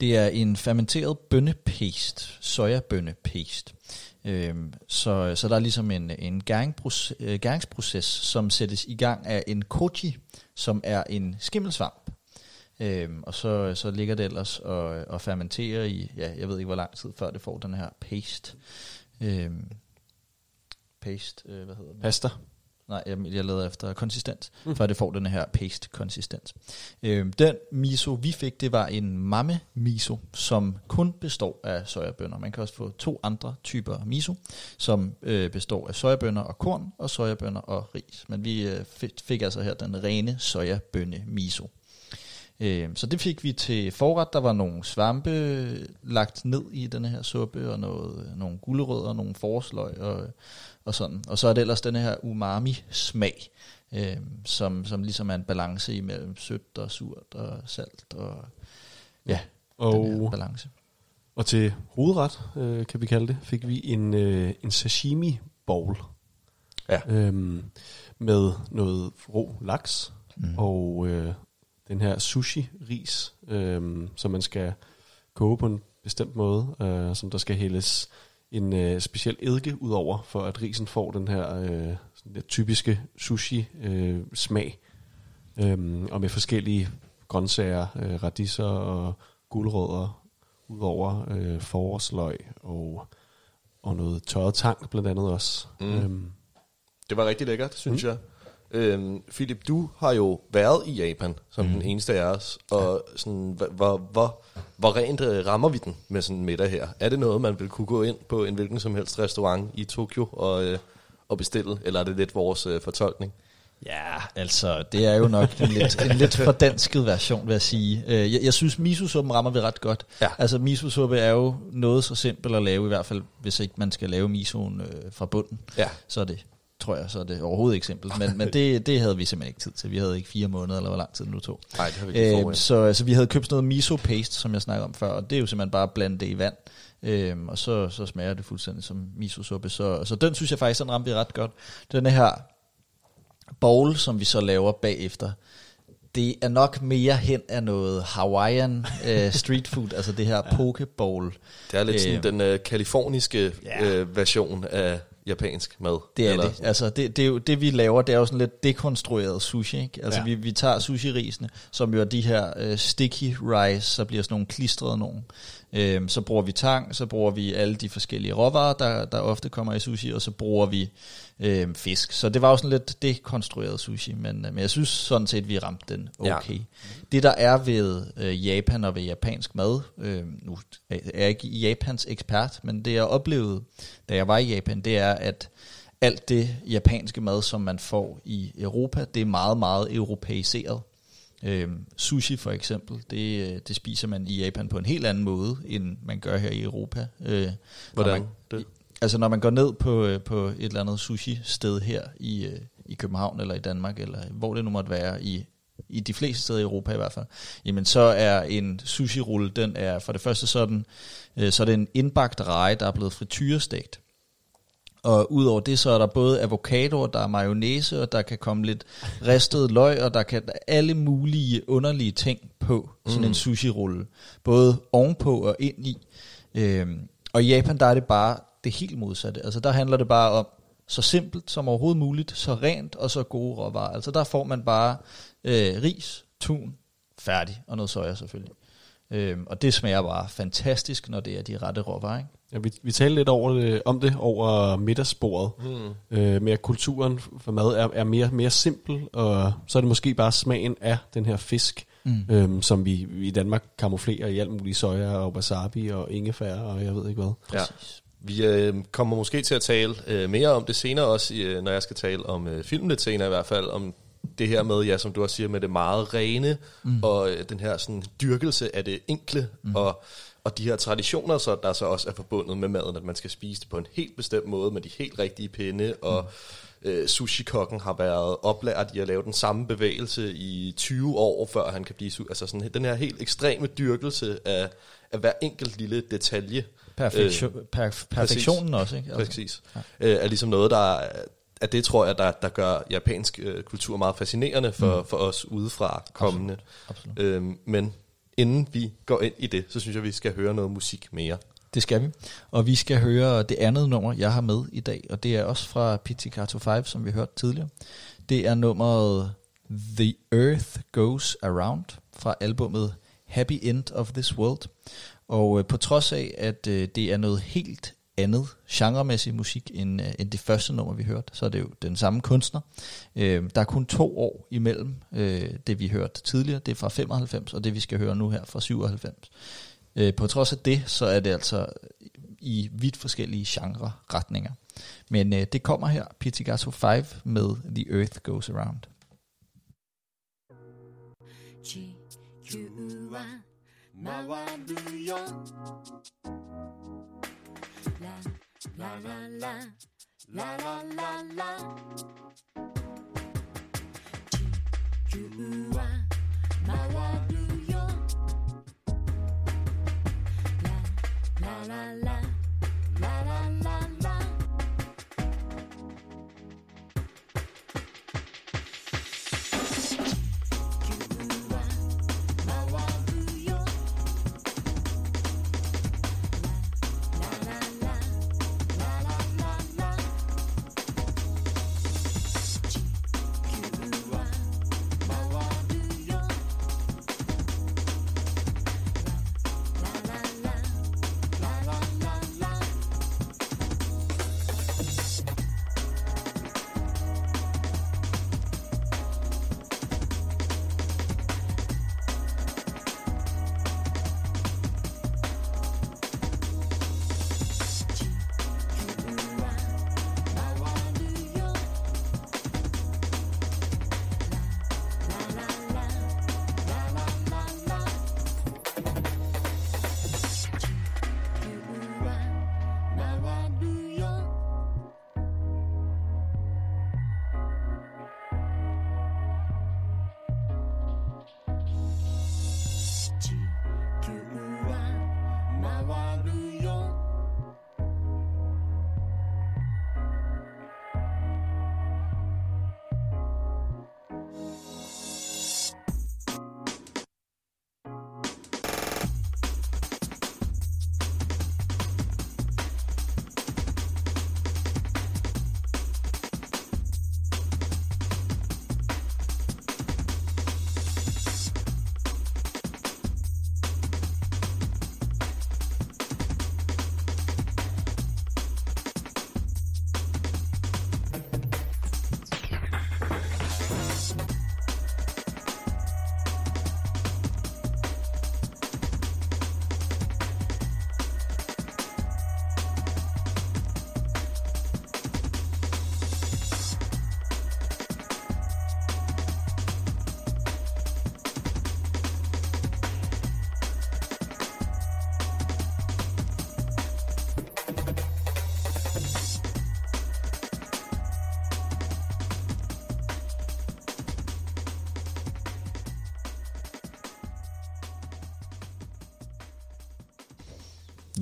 Speaker 3: det er en fermenteret bønnepaste, sojabønnepaste. Øhm, så, så der er ligesom en, en gæringsproces, øh, gæringsproces, som sættes i gang af en koji, som er en skimmelsvamp. Øhm, og så, så ligger det ellers og, og fermenterer i, ja, jeg ved ikke hvor lang tid, før det får den her paste. Øhm, paste, øh, hvad hedder det?
Speaker 2: Pasta.
Speaker 3: Nej, jeg, jeg leder efter konsistens, mm. før det får den her paste-konsistens. Øhm, den miso, vi fik, det var en mamme miso, som kun består af sojabønner. Man kan også få to andre typer miso, som øh, består af sojabønner og korn, og sojabønner og ris. Men vi øh, fik, altså her den rene sojabønne miso. Øhm, så det fik vi til forret. Der var nogle svampe lagt ned i den her suppe, og noget, nogle gulerødder, nogle forsløg og, og sådan. Og så er det ellers den her umami-smag, øhm, som, som ligesom er en balance imellem sødt og surt og salt. Og, ja, den her
Speaker 2: Og,
Speaker 3: balance.
Speaker 2: og til hovedret, øh, kan vi kalde det, fik vi en, øh, en sashimi bowl.
Speaker 1: Ja.
Speaker 2: Øhm, med noget rå laks mm. og øh, den her sushi-ris, øh, som man skal koge på en bestemt måde, øh, som der skal hældes en øh, speciel eddike ud over, for at risen får den her øh, sådan der typiske sushi-smag. Øhm, og med forskellige grøntsager, øh, radiser og gulerødder, udover øh, forårsløg og, og noget tørret tang blandt andet også. Mm. Øhm,
Speaker 1: Det var rigtig lækkert, synes mm. jeg. Øhm, Philip, du har jo været i Japan som mm. den eneste af os, og sådan, hvor, hvor, hvor, hvor rent øh, rammer vi den med sådan en middag her? Er det noget, man vil kunne gå ind på en hvilken som helst restaurant i Tokyo og, øh, og bestille, eller er det lidt vores øh, fortolkning?
Speaker 3: Ja, altså, det er jo nok en lidt, en lidt fordansket version, vil jeg sige. Øh, Jeg, jeg synes, miso-suppen rammer vi ret godt.
Speaker 1: Ja.
Speaker 3: Altså, miso-suppe er jo noget så simpelt at lave, i hvert fald, hvis ikke man skal lave misoen øh, fra bunden.
Speaker 1: Ja.
Speaker 3: Så er det, tror jeg, så er det overhovedet ikke simpelt. Men, men det, det havde vi simpelthen ikke tid til. Vi havde ikke fire måneder, eller hvor lang tid det nu tog.
Speaker 1: Nej, det har vi ikke
Speaker 3: Øh, så altså, vi havde købt sådan noget miso paste, som jeg snakkede om før, og det er jo simpelthen bare at blande det i vand, øhm, og så, så smager det fuldstændig som miso-suppe. Så, så den synes jeg faktisk, den ramte vi ret godt. Den her bowl, som vi så laver bagefter, det er nok mere hen af noget Hawaiian øh, street food, altså det her poke bowl.
Speaker 1: Det er lidt sådan
Speaker 3: Øh,
Speaker 1: den øh, kaliforniske
Speaker 3: ja.
Speaker 1: øh, version af japansk mad.
Speaker 3: Det er
Speaker 1: eller
Speaker 3: det. Altså det, det, er jo, det vi laver, det er jo sådan lidt dekonstrueret sushi. Ikke? Altså
Speaker 2: Ja.
Speaker 3: vi, vi tager sushi-risene, som jo er de her øh, sticky rice, så bliver sådan nogle klistrede nogen. Øhm, så bruger vi tang, så bruger vi alle de forskellige råvarer, der, der ofte kommer i sushi, og så bruger vi øhm, fisk. Så det var jo sådan lidt dekonstrueret sushi, men, øh, men jeg synes sådan set, vi ramte den okay. Ja. Det der er ved øh, Japan og ved japansk mad, øh, nu er jeg ikke Japans ekspert, men det jeg oplevede, da jeg var i Japan, det er, at alt det japanske mad, som man får i Europa, det er meget, meget europæiseret. Øhm, sushi for eksempel, det, øh, det spiser man i Japan på en helt anden måde, end man gør her i Europa. Øh,
Speaker 1: Hvordan?
Speaker 3: Man,
Speaker 1: Det?
Speaker 3: Altså når man går ned på, øh, på et eller andet sushi-sted her i, øh, i København eller i Danmark, eller hvor det nu måtte være, i, i de fleste steder i Europa i hvert fald, jamen så er en sushi-rulle, den er for det første sådan, øh, så er det en indbagt reje, der er blevet frityrestegt. Og udover det, så er der både avocadoer, der er mayonnaise, og der kan komme lidt ristet løg, og der kan alle mulige underlige ting på sådan mm. en sushi-rulle. Både ovenpå og ind i. Øhm, og i Japan, der er det bare det helt modsatte. Altså der handler det bare om, så simpelt som overhovedet muligt, så rent og så gode råvarer. Altså der får man bare øh, ris, tun, færdig, og noget soja selvfølgelig. Øhm, og det smager bare fantastisk, når det er de rette råvarer, ikke?
Speaker 2: Ja, vi, vi talte lidt over det, om det over middagsbordet, mm. øh, med at kulturen for mad er, er mere, mere simpel, og så er det måske bare smagen af den her fisk, mm. øhm, som vi, vi i Danmark kamuflerer i alt muligt soja og wasabi og ingefær og jeg ved ikke hvad.
Speaker 1: Ja. Vi øh, kommer måske til at tale øh, mere om det senere også, øh, når jeg skal tale om øh, filmen lidt senere i hvert fald, om det her med, ja, som du også siger, med det meget rene, mm. og øh, den her sådan, dyrkelse af det enkle, mm. og, og de her traditioner, så der så også er forbundet med maden, at man skal spise det på en helt bestemt måde, med de helt rigtige pinde, og øh, sushi-kokken har været oplært i at lave den samme bevægelse i 20 år, før han kan blive altså sådan den her helt ekstreme dyrkelse af, af hver enkelt lille detalje.
Speaker 3: Perfektion, øh, perf- perfektionen også, ikke? Altså,
Speaker 1: Præcis. Ja. Øh, er ligesom noget, der er- er det, tror jeg, der, der gør japansk øh, kultur meget fascinerende for, mm. for os udefra kommende.
Speaker 3: absolut.
Speaker 1: Øhm, men inden vi går ind i det, så synes jeg, vi skal høre noget musik mere.
Speaker 3: Det skal vi. Og vi skal høre det andet nummer, jeg har med i dag, og det er også fra Pizzicato 5, som vi hørte tidligere. Det er nummeret The Earth Goes Around fra albumet Happy End of This World. Og øh, på trods af, at øh, det er noget helt andet genremæssig musik end, øh, end det første nummer, vi hørte, så er det jo den samme kunstner. Øh, der er kun to år imellem øh, det, vi hørte tidligere. Det er fra 95, og det, vi skal høre nu her fra 97. Øh, på trods af det, så er det altså i vidt forskellige genre-retninger. Men øh, det kommer her, Pizzicato 5 med The Earth Goes Around.
Speaker 5: 地球は回るよ la la la la la la la la tu tu la la la la la la la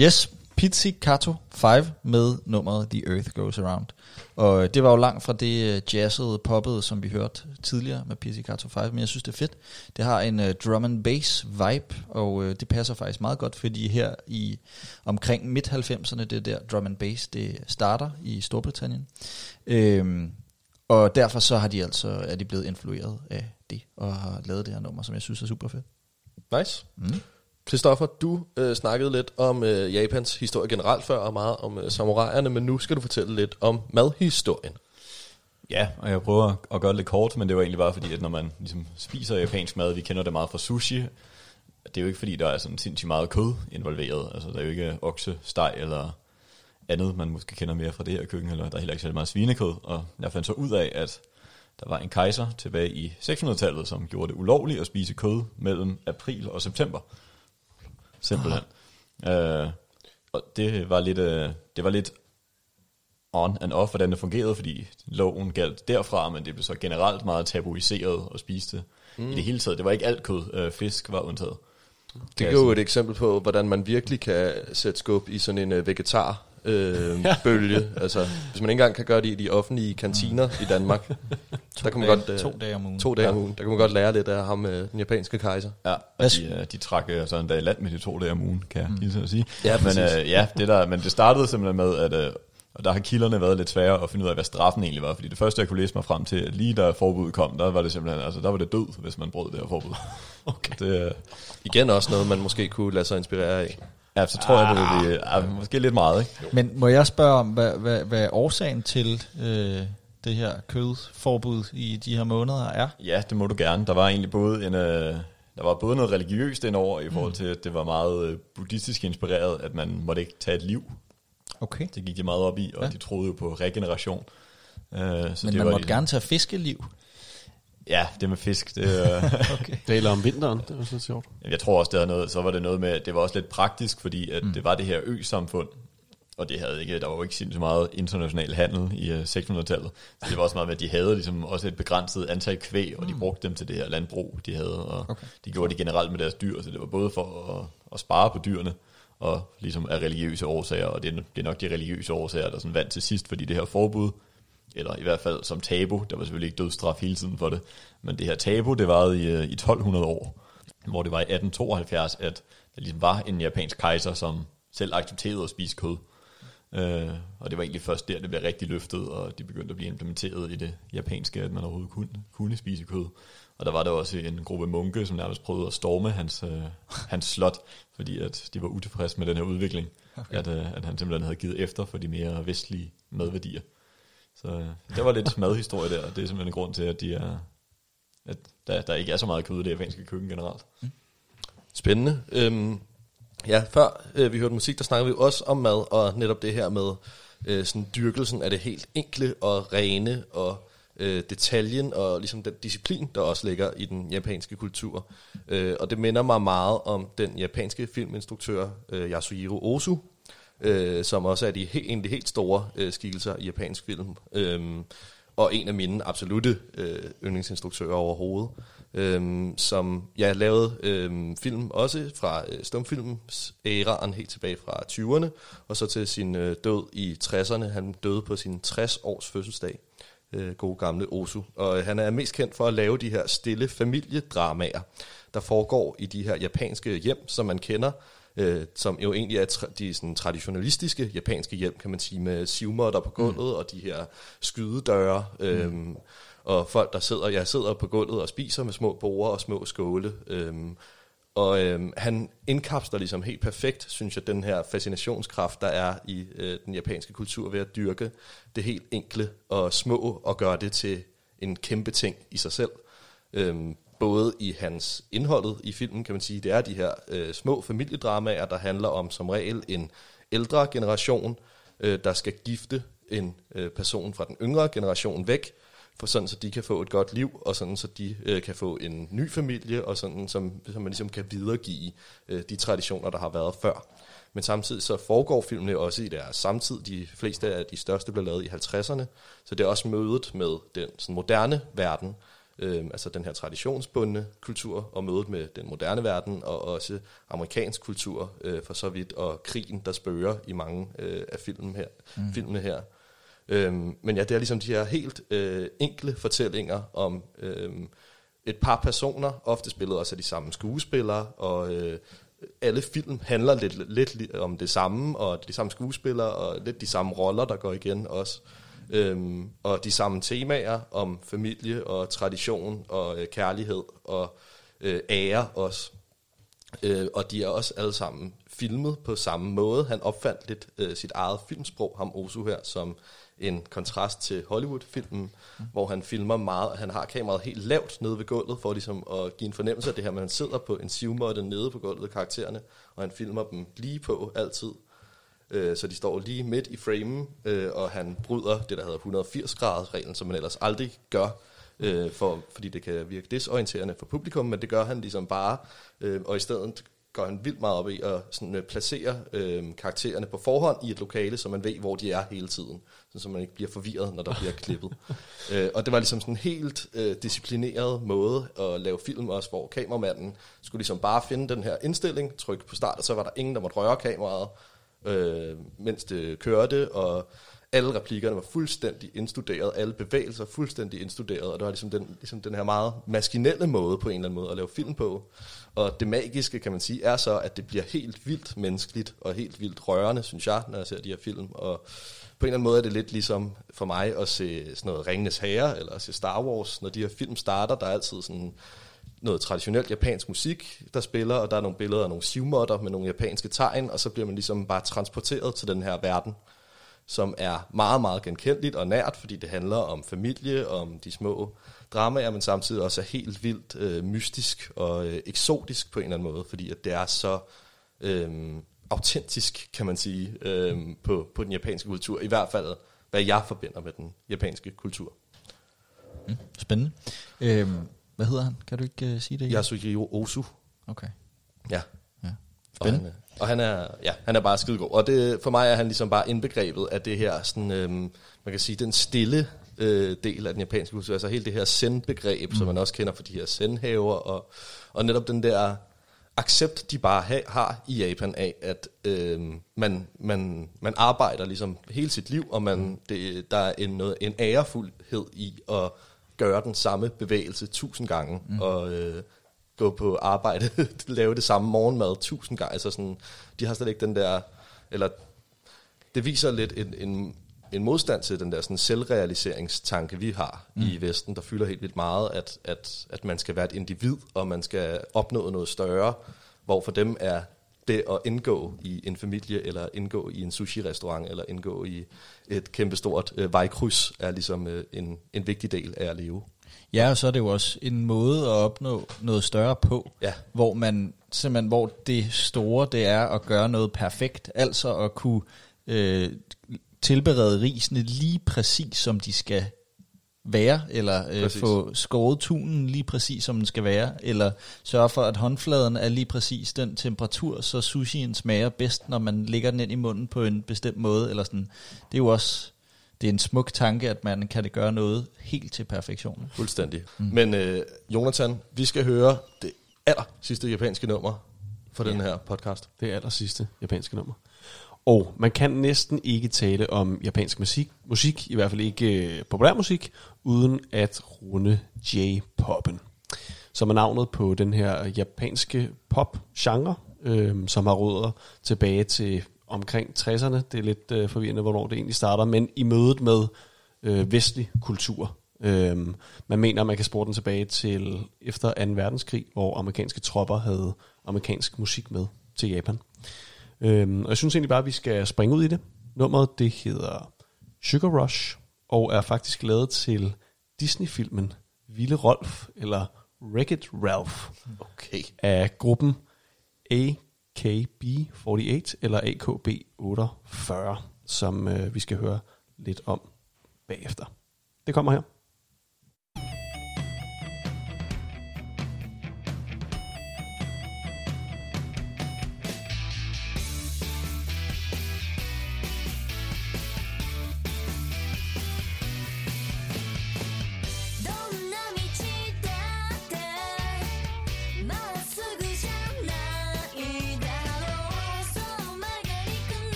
Speaker 3: Yes, Pizzicato 5 med nummeret The Earth Goes Around. Og det var jo langt fra det øh, jazzede, poppede, som vi hørte tidligere med Pizzicato 5, men jeg synes, det er fedt. Det har en uh, drum and bass vibe, og uh, det passer faktisk meget godt, fordi her i omkring midt-90'erne, det er der drum and bass, det starter i Storbritannien. Øhm, og derfor så har de altså, er de blevet influeret af det, og har lavet det her nummer, som jeg synes er super fedt.
Speaker 1: Nice.
Speaker 3: Mm.
Speaker 1: Christoffer, du øh, snakkede lidt om øh, Japans historie generelt før, og meget om øh, samuraierne, men nu skal du fortælle lidt om madhistorien.
Speaker 4: Ja, og jeg prøver at gøre det lidt kort, men det var egentlig bare fordi, at når man ligesom spiser japansk mad, vi kender det meget fra sushi, det er jo ikke fordi, der er sådan sindssygt meget kød involveret. Altså, der er jo ikke okse, steg eller andet, man måske kender mere fra det her køkken, eller der er heller ikke så meget svinekød. Og jeg fandt så ud af, at der var en kejser tilbage i 600-tallet, som gjorde det ulovligt at spise kød mellem april og september. Simpelthen. Øh, og det var lidt, øh, det var lidt on and off, hvordan det fungerede, fordi loven galt derfra, men det blev så generelt meget tabuiseret at spise det. Mm. I det hele taget, det var ikke alt kød, øh, fisk var undtaget.
Speaker 1: Det er jo et eksempel på, hvordan man virkelig kan sætte skub i sådan en øh, vegetar øh, bølge. altså, hvis man ikke engang kan gøre det i de offentlige kantiner i Danmark, der kan man
Speaker 3: dage-
Speaker 1: godt... Øh,
Speaker 3: to dage om ugen.
Speaker 1: To dage om ugen. Der kan man godt lære lidt af ham, øh, den japanske kejser.
Speaker 4: Ja, og de, øh, de trak øh, sådan der i land med de to dage om ugen, kan jeg mm. lige at sige.
Speaker 1: Ja,
Speaker 4: men,
Speaker 1: præcis.
Speaker 4: øh, ja, det der, men det startede simpelthen med, at øh, og der har kilderne været lidt svære at finde ud af, hvad straffen egentlig var. Fordi det første, jeg kunne læse mig frem til, at lige da forbuddet kom, der var det simpelthen, altså der var det død, hvis man brød det her forbud. okay. Det, øh,
Speaker 1: Igen også noget, man måske kunne lade sig inspirere af.
Speaker 4: Ja, så tror jeg, det vil blive, ja, måske lidt meget, ikke?
Speaker 3: Men må jeg spørge om, hvad, hvad, hvad er årsagen til øh, det her kødforbud i de her måneder er?
Speaker 4: Ja, det må du gerne. Der var egentlig både en... Øh, der var både noget religiøst indover i forhold til, at det var meget øh, buddhistisk inspireret, at man måtte ikke tage et liv.
Speaker 3: Okay.
Speaker 4: Det gik de meget op i, og
Speaker 3: ja.
Speaker 4: de troede jo på regeneration. Øh, så
Speaker 3: Men
Speaker 4: det
Speaker 3: man
Speaker 4: var
Speaker 3: måtte
Speaker 4: de-
Speaker 3: gerne tage fiskeliv.
Speaker 4: Ja, det med fisk, det, øh,
Speaker 3: Okay.
Speaker 2: Taler om vinteren, det var så sjovt.
Speaker 4: jeg tror også, det havde noget, så var det noget med, det var også lidt praktisk, fordi at mm. det var det her ø-samfund, og det havde ikke, der var jo ikke sindssygt meget international handel i øh, 1600-tallet. Så det var også meget med, at de havde ligesom også et begrænset antal kvæg, og de brugte dem til det her landbrug, de havde. Og
Speaker 3: Okay.
Speaker 4: de gjorde det generelt med deres dyr, så det var både for at, at spare på dyrene, og ligesom af religiøse årsager, og det er, det er nok de religiøse årsager, der sådan vandt til sidst, fordi det her forbud, eller i hvert fald som tabu, der var selvfølgelig ikke dødsstraf hele tiden for det, men det her tabu, det varede i, øh, i 1200 år, hvor det var i 1872, at der ligesom var en japansk kejser, som selv accepterede at spise kød. Øh, og det var egentlig først der, det blev rigtig løftet, og det begyndte at blive implementeret i det japanske, at man overhovedet kunne, kunne spise kød. Og der var der også en gruppe munke, som nærmest prøvede at storme hans, øh, hans slot, fordi at de var utilfredse med den her udvikling, okay. at, øh, at han simpelthen havde givet efter for de mere vestlige madværdier. Så øh, der var lidt madhistorie der, og det er simpelthen en grund til, at de er at der, der ikke er så meget kød i det japanske køkken generelt.
Speaker 1: Spændende. Øhm, ja, før øh, vi hørte musik, der snakkede vi også om mad, og netop det her med øh, sådan dyrkelsen af det helt enkle og rene, og øh, detaljen, og ligesom den disciplin, der også ligger i den japanske kultur. Øh, og det minder mig meget om den japanske filminstruktør øh, Yasuhiro Ozu, øh, som også er de helt, en af de helt store øh, skikkelser i japansk film. Øh, og en af mine absolute øh, yndlingsinstruktører overhovedet, øh, som ja, lavede øh, film også fra øh, stumfilms æraen helt tilbage fra 20'erne, og så til sin øh, død i 60'erne. Han døde på sin 60-års fødselsdag, øh, gode gamle Osu. Og øh, han er mest kendt for at lave de her stille familiedramaer, der foregår i de her japanske hjem, som man kender, øh, som jo egentlig er tra- de sådan, traditionalistiske japanske hjem, kan man sige, med sivmåtter på gulvet mm. og de her skydedøre, øh, mm. og folk, der sidder, jeg sidder på gulvet og spiser med små borer og små skåle. Øh, og øh, han indkapsler ligesom helt perfekt, synes jeg, den her fascinationskraft, der er i øh, den japanske kultur ved at dyrke det helt enkle og små og gøre det til en kæmpe ting i sig selv. Øhm, både i hans indholdet i filmen, kan man sige, det er de her øh, små familiedramaer, der handler om som regel en ældre generation, øh, der skal gifte en øh, person fra den yngre generation væk, for sådan så de kan få et godt liv, og sådan så de øh, kan få en ny familie, og sådan som, som man ligesom kan videregive øh, de traditioner, der har været før. Men samtidig så foregår filmene også i deres samtid. De fleste af de største blev lavet i 50'erne, så det er også mødet med den sådan moderne verden, øh, altså den her traditionsbundne kultur, og mødet med den moderne verden, og også amerikansk kultur øh, for så vidt, og krigen, der spørger i mange øh, af filmen her, mm. filmene her. Øhm, men ja, det er ligesom de her helt øh, enkle fortællinger om øh, et par personer, ofte spillet også af de samme skuespillere, og øh, alle film handler lidt, lidt li- om det samme, og de samme skuespillere, og lidt de samme roller, der går igen også. Øhm, og de samme temaer om familie og tradition og øh, kærlighed og øh, ære også. Øh, og de er også alle sammen filmet på samme måde. Han opfandt lidt øh, sit eget filmsprog, ham Osu her, som en kontrast til Hollywood-filmen, mm. hvor han filmer meget, han har kameraet helt lavt nede ved gulvet, for ligesom at give en fornemmelse af det her, men han sidder på en sivmåtte nede på gulvet, karaktererne, og han filmer dem lige på altid. Øh, så de står lige midt i framen, øh, og han bryder det, der hedder 180 graders reglen, som man ellers aldrig gør, øh, for, fordi det kan virke desorienterende for publikum, men det gør han ligesom bare, øh, og i stedet går han vildt meget op i at sådan, øh, placere øh, karaktererne på forhånd i et lokale, så man ved, hvor de er hele tiden, sådan, så man ikke bliver forvirret, når der bliver klippet. øh, og det var ligesom sådan en helt øh, disciplineret måde at lave film også, hvor kameramanden skulle ligesom bare finde den her indstilling, trykke på start, og så var der ingen, der måtte røre kameraet, øh, mens det kørte, og alle replikkerne var fuldstændig indstuderet, alle bevægelser fuldstændig indstuderet, og det var ligesom den, ligesom den her meget maskinelle måde på en eller anden måde at lave film på. Og det magiske, kan man sige, er så, at det bliver helt vildt menneskeligt og helt vildt rørende, synes jeg, når jeg ser de her film. Og på en eller anden måde er det lidt ligesom for mig at se sådan noget Ringenes Herre, eller at se Star Wars. Når de her film starter, der er altid sådan noget traditionelt japansk musik, der spiller, og der er nogle billeder af nogle sivmotter med nogle japanske tegn, og så bliver man ligesom bare transporteret til den her verden, som er meget, meget genkendeligt og nært, fordi det handler om familie, om de små dramaer, men samtidig også er helt vildt øh, mystisk og øh, eksotisk på en eller anden måde, fordi at det er så øh, autentisk, kan man sige, øh, på, på den japanske kultur. I hvert fald, hvad jeg forbinder med den japanske kultur.
Speaker 3: Mm, spændende. Øhm, hvad hedder han? Kan du ikke uh, sige det? igen?
Speaker 1: Ozu.
Speaker 3: Okay.
Speaker 1: Ja.
Speaker 3: Ja.
Speaker 1: Og han, øh, og han er, ja, han er bare skidegod. Og det, for mig er han ligesom bare indbegrebet af det her, sådan, øhm, man kan sige, den stille øh, del af den japanske kultur. Altså hele det her zen-begreb, mm. som man også kender for de her zen-haver. Og, og netop den der accept, de bare ha, har i Japan af, at øh, man, man, man arbejder ligesom hele sit liv, og man, det, der er en, noget, en ærefuldhed i at gøre den samme bevægelse tusind gange, mm. og øh, gå på arbejde, lave det samme morgenmad tusind gange. Altså sådan, de har slet ikke den der, eller det viser lidt en, en, en modstand til den der sådan selvrealiseringstanke, vi har mm. i Vesten, der fylder helt vildt meget, at, at, at man skal være et individ, og man skal opnå noget større, hvor for dem er det at indgå i en familie, eller indgå i en sushi-restaurant, eller indgå i et kæmpestort øh, vejkryds, er ligesom øh, en, en vigtig del af at leve.
Speaker 3: Ja, og så er det jo også en måde at opnå noget større på,
Speaker 1: Ja.
Speaker 3: hvor man simpelthen, hvor det store, det er at gøre noget perfekt, altså at kunne øh, tilberede risene lige præcis, som de skal være, eller øh,
Speaker 1: Præcis.
Speaker 3: få skåret tunen lige præcis, som den skal være, eller sørge for, at håndfladen er lige præcis den temperatur, så sushien smager bedst, når man lægger den ind i munden på en bestemt måde, eller sådan. Det er jo også, det er en smuk tanke, at man kan det gøre noget helt til perfektion.
Speaker 1: Fuldstændig. Mm. Men øh, Jonathan, vi skal høre det aller sidste japanske nummer for den her podcast.
Speaker 2: Det aller sidste japanske nummer. Og man kan næsten ikke tale om japansk musik, musik i hvert fald ikke øh, populærmusik, uden at runde J-poppen. Som er navnet på den her japanske pop-genre, øh, som har rødder tilbage til omkring 60'erne. Det er lidt øh, forvirrende, hvornår det egentlig starter, men i mødet med øh, vestlig kultur. Øh, man mener, at man kan spore den tilbage til efter 2. verdenskrig, hvor amerikanske tropper havde amerikansk musik med til Japan. Øhm, og jeg synes egentlig bare, at vi skal springe ud i det. Nummeret, det hedder Sugar Rush, og er faktisk lavet til Disney-filmen Ville Rolf, eller Wreck-It Ralph,
Speaker 1: Okay.
Speaker 2: af gruppen AKB48, eller AKB48, som øh, vi skal høre lidt om bagefter. Det kommer her.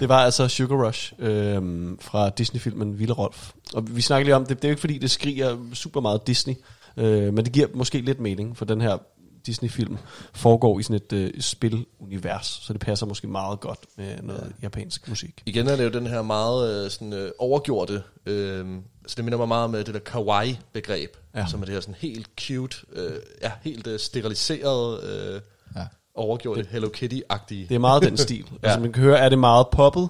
Speaker 2: Det var altså Sugar Rush øhm, fra Disney-filmen Ville Rolf. Og vi snakker lige om, det, det er jo ikke fordi, det skriger super meget Disney, øh, men det giver måske lidt mening, for den her Disney-film foregår i sådan et øh, spilunivers, så det passer måske meget godt med noget ja. japansk musik.
Speaker 1: Igen er det jo den her meget øh, sådan, øh, overgjorte, øh, så det minder mig meget om øh, det der kawaii-begreb,
Speaker 2: ja.
Speaker 1: som er det her sådan helt cute, øh, ja, helt øh, steriliseret, øh,
Speaker 3: Ja.
Speaker 1: overgjorte Hello Kitty-agtige.
Speaker 2: Det er meget den stil. ja. Altså man kan høre, er det meget poppet,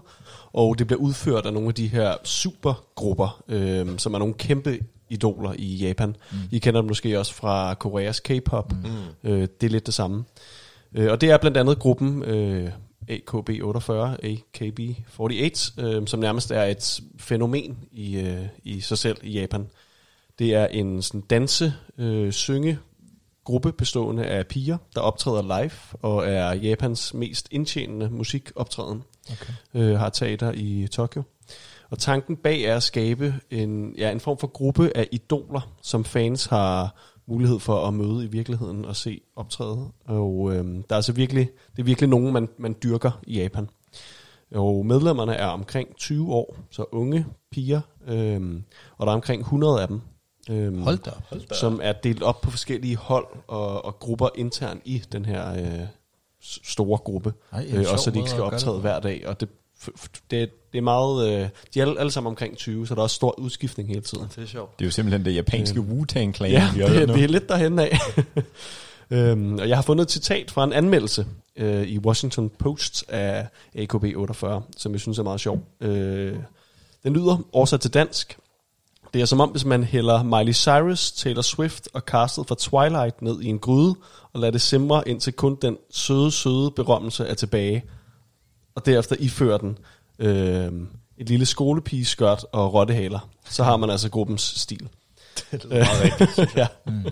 Speaker 2: og det bliver udført af nogle af de her supergrupper, øh, som er nogle kæmpe idoler i Japan. Mm. I kender dem måske også fra Koreas K-pop. Mm. Øh, det er lidt det samme. Øh, og det er blandt andet gruppen øh, AKB48, AKB48, øh, som nærmest er et fænomen i, øh, i sig selv i Japan. Det er en sådan danse, øh, synge gruppe bestående af piger, der optræder live og er Japans mest indtjenende musikoptræden.
Speaker 3: Okay.
Speaker 2: Øh, har teater i Tokyo. Og tanken bag er at skabe en, ja, en form for gruppe af idoler, som fans har mulighed for at møde i virkeligheden og se optræde. Og øh, der er altså virkelig, det er virkelig nogen, man, man dyrker i Japan. Og medlemmerne er omkring 20 år, så unge piger, øh, og der er omkring 100 af dem. Øh,
Speaker 3: Hold da op.
Speaker 2: som er delt op på forskellige hold og, og grupper internt i den her øh, store gruppe.
Speaker 3: Ej,
Speaker 2: øh, også så de ikke skal optræde hver dag. Og det, f- f- det, det er meget... Øh, de er alle, sammen omkring 20, så der er også stor udskiftning hele tiden.
Speaker 1: Det er sjovt.
Speaker 4: Det er jo simpelthen det japanske Wu-Tang-klan,
Speaker 2: Ja,
Speaker 4: vi har hørt
Speaker 2: det, det er lidt derhen af. øhm, og jeg har fundet et citat fra en anmeldelse øh, i Washington Post af AKB48, som jeg synes er meget sjov. Øh, den lyder, oversat til dansk, det er som om, hvis man hælder Miley Cyrus, Taylor Swift og castet fra Twilight ned i en gryde, og lader det simre indtil kun den søde, søde berømmelse er tilbage, og derefter ifører den øh, et lille skolepigeskørt og rottehaler. Så har man altså gruppens stil.
Speaker 1: Det er meget rigtigt.
Speaker 2: ja. Mm.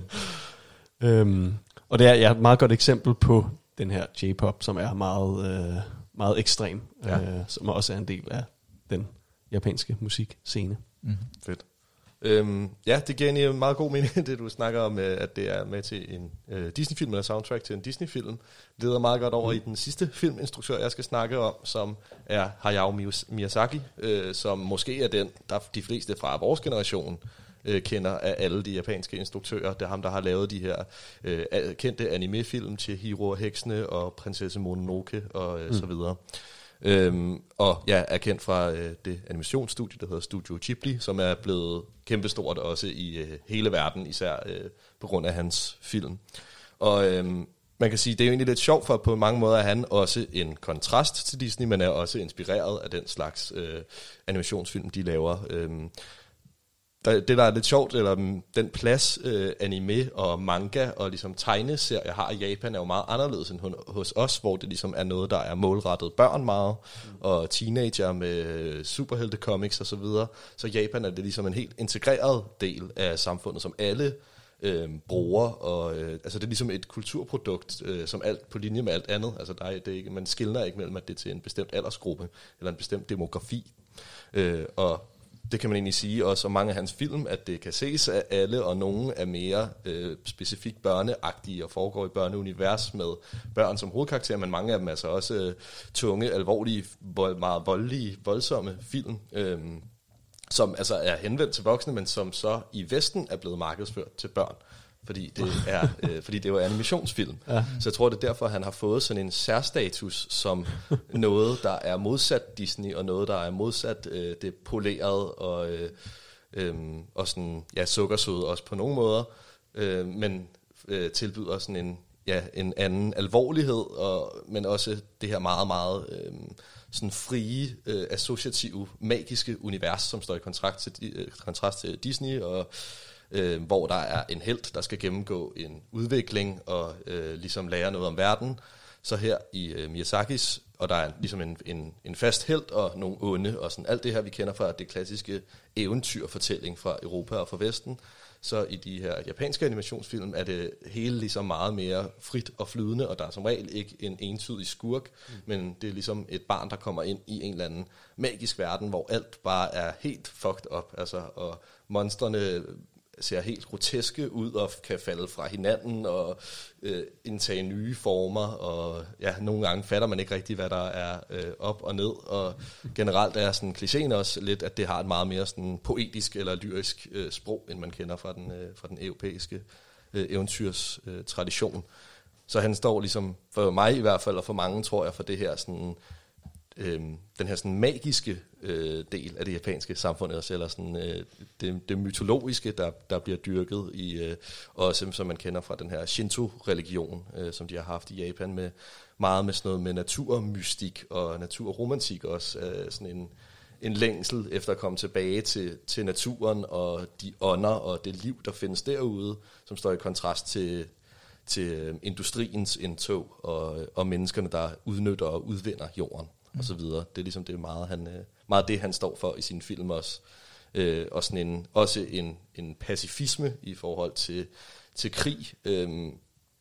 Speaker 2: Øhm, og det er ja, et meget godt eksempel på den her J-pop, som er meget, øh, meget ekstrem,
Speaker 1: Ja.
Speaker 2: øh, som også er en del af den japanske musikscene.
Speaker 1: Fedt. Øhm, ja, det giver egentlig meget god mening, det du snakker om, øh, at det er med til en øh, Disney-film, eller soundtrack til en Disney-film. Leder meget godt over i den sidste filminstruktør, jeg skal snakke om, som er Hayao Miyazaki, øh, som måske er den, der de fleste fra vores generation øh, kender af alle de japanske instruktører. Det er ham, der har lavet de her øh, kendte anime-film til Hiro og Heksene og Prinsesse Mononoke og øh, mm. så videre. Øhm, og ja, er kendt fra øh, det animationsstudie, der hedder Studio Ghibli, som er blevet kæmpestort også i øh, hele verden, især øh, på grund af hans film. Og øhm, man kan sige, det er jo egentlig lidt sjovt, for på mange måder er han også en kontrast til Disney, men er også inspireret af den slags øh, animationsfilm, de laver. Øhm, der, det, der er lidt sjovt, eller den plads øh, anime og manga og ligesom tegneserier har i Japan, er jo meget anderledes end hos os, hvor det ligesom er noget, der er målrettet børn meget, mm. og teenager med øh, superhelte comics og så videre. Så Japan er det ligesom en helt integreret del af samfundet, som alle øh, bruger, og øh, altså det er ligesom et kulturprodukt, øh, som alt på linje med alt andet. Altså der er, det er ikke, man skiller ikke mellem, at det er til en bestemt aldersgruppe, eller en bestemt demografi. Øh, og det kan man egentlig sige også om mange af hans film, at det kan ses af alle, og nogle er mere øh, specifikt børneagtige og foregår i børneunivers med børn som hovedkarakter, men mange af dem er så også øh, tunge, alvorlige, vold, meget voldelige, voldsomme film, øh, som altså er henvendt til voksne, men som så i Vesten er blevet markedsført til børn. Fordi det er, øh, fordi det er jo animationsfilm. Ja. Så jeg tror, det er derfor, han har fået sådan en særstatus som noget, der er modsat Disney, og noget, der er modsat øh, det polerede og, øh, øh, og sådan, ja, sukkersøde også på nogle måder, øh, men øh, tilbyder sådan en, ja, en anden alvorlighed, og, men også det her meget, meget øh, sådan frie, øh, associative, magiske univers, som står i kontrast til, øh, kontrast til Disney, og øh, hvor der er en held, der skal gennemgå en udvikling og øh, ligesom lære noget om verden. Så her i øh, Miyazakis, og der er ligesom en, en, en fast held og nogle onde, og sådan alt det her, vi kender fra det klassiske eventyrfortælling fra Europa og fra Vesten, så i de her japanske animationsfilm er det hele ligesom meget mere frit og flydende, og der er som regel ikke en entydig skurk, mm. men det er ligesom et barn, der kommer ind i en eller anden magisk verden, hvor alt bare er helt fucked up, altså, og monstrene ser helt groteske ud og kan falde fra hinanden og øh, indtage nye former, og ja, nogle gange fatter man ikke rigtigt, hvad der er øh, op og ned, og generelt er sådan klichéen også lidt, at det har et meget mere sådan poetisk eller lyrisk øh, sprog, end man kender fra den, øh, fra den europæiske øh, eventyrs øh, tradition. Så han står ligesom, for mig i hvert fald, og for mange tror jeg, for det her sådan, øh, den her sådan magiske øh, del af det japanske samfund også, eller sådan, øh, det, det mytologiske, der, der bliver dyrket i, øh, også som man kender fra den her Shinto-religion, øh, som de har haft i Japan, med meget med sådan noget med naturmystik og naturromantik også, øh, sådan en, en længsel efter at komme tilbage til, til naturen og de ånder og det liv, der findes derude, som står i kontrast til, til øh, industriens indtog og, og menneskerne, der udnytter og udvinder jorden og så videre. Det er ligesom det meget, han, øh, meget det, han står for i sin film også. Øh, og sådan en, også en, en pacifisme i forhold til, til krig, øh,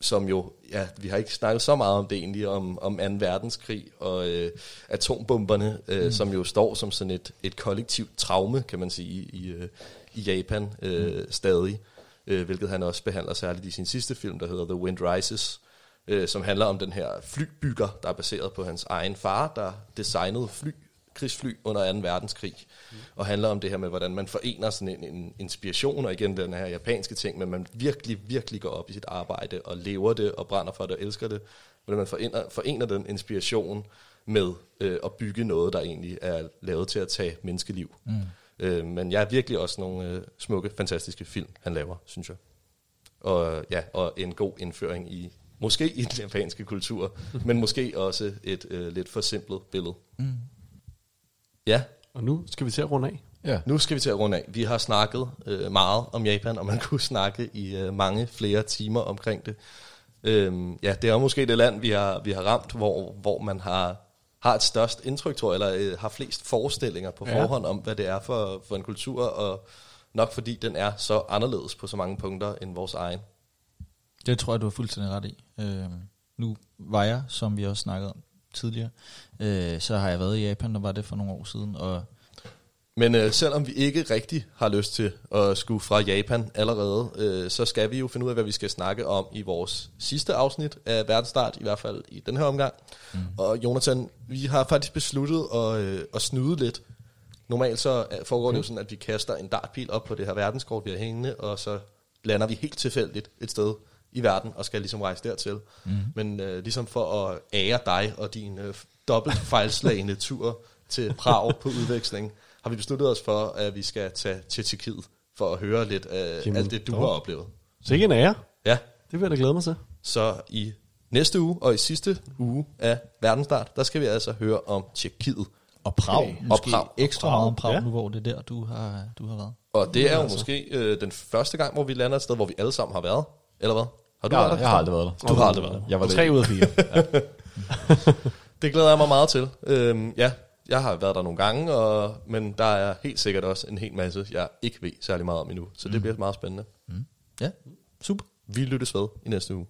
Speaker 1: som jo, ja, vi har ikke snakket så meget om det egentlig, om, om 2. verdenskrig og øh, atombomberne, øh, mm. som jo står som sådan et, et kollektivt traume, kan man sige, i, øh, i Japan øh, mm. stadig, øh, hvilket han også behandler særligt i sin sidste film, der hedder The Wind Rises, øh, som handler om den her flybygger, der er baseret på hans egen far, der designede fly, krigsfly under 2. verdenskrig, mm. og handler om det her med, hvordan man forener sådan en, en inspiration, og igen den her japanske ting, men man virkelig, virkelig går op i sit arbejde, og lever det, og brænder for det, og elsker det, hvordan man forener, forener den inspiration med øh, at bygge noget, der egentlig er lavet til at tage menneskeliv. Mm. Øh, men jeg er virkelig også nogle øh, smukke, fantastiske film, han laver, synes jeg. Og, ja, og en god indføring i måske i den japanske kultur, men måske også et øh, lidt forsimplet billede. Mm. Ja,
Speaker 2: Og nu skal vi til at runde af.
Speaker 4: Ja.
Speaker 1: nu skal vi til at runde af. Vi har snakket øh, meget om Japan, og man kunne snakke i øh, mange flere timer omkring det. Øhm, ja, det er måske det land, vi har, vi har ramt, hvor, hvor man har, har et størst indtryk, tror jeg, eller øh, har flest forestillinger på
Speaker 2: Ja.
Speaker 1: forhånd om, hvad det er for, for en kultur, og nok fordi den er så anderledes på så mange punkter end vores egen.
Speaker 3: Det tror jeg, du har fuldstændig ret i. Øh, nu var jeg, som vi også snakkede om tidligere, øh, så har jeg været i Japan, og var det for nogle år siden, og
Speaker 1: Men øh, selvom vi ikke rigtig har lyst til at skulle fra Japan allerede, øh, så skal vi jo finde ud af, hvad vi skal snakke om i vores sidste afsnit af Verdensstart, i hvert fald i den her omgang. Mm. Og Jonathan, vi har faktisk besluttet at, øh, at snyde lidt. Normalt så øh, foregår det jo sådan, at vi kaster en dartpil op på det her verdenskort, vi har hængende, og så lander vi helt tilfældigt et sted i verden, og skal ligesom rejse dertil. Mm. Men øh, ligesom for at ære dig og din øh, dobbelt fejlslagende tur til Prag på udveksling, har vi besluttet os for, at vi skal tage til Tjekkiet for at høre lidt af
Speaker 2: Jamen,
Speaker 1: alt det, du
Speaker 2: dog.
Speaker 1: har oplevet.
Speaker 2: Så ikke en ære.
Speaker 1: Ja,
Speaker 2: Det vil jeg da glæde mig til.
Speaker 1: så i næste uge og i sidste uge af Verdensstart, der skal vi altså høre om Tjekkiet.
Speaker 3: Og Prag.
Speaker 2: Okay.
Speaker 1: Og Prag.
Speaker 3: ekstra meget om Prag,
Speaker 2: ja.
Speaker 3: nu hvor det er der, du har, du har været.
Speaker 1: Og det er jo
Speaker 2: altså.
Speaker 1: måske øh, den første gang, hvor vi lander et sted, hvor vi alle sammen har været. Eller hvad? Har du
Speaker 4: Jeg,
Speaker 1: været der?
Speaker 4: jeg har aldrig været der.
Speaker 1: Du har aldrig været der.
Speaker 4: Jeg var
Speaker 2: Tre ud af fire.
Speaker 1: Det glæder jeg mig meget til. Øhm, ja, jeg har været der nogle gange, og, men der er helt sikkert også en hel masse, jeg ikke ved særlig meget om endnu. Så det bliver meget spændende.
Speaker 3: Ja, super.
Speaker 1: Vi lyttes ved i næste uge.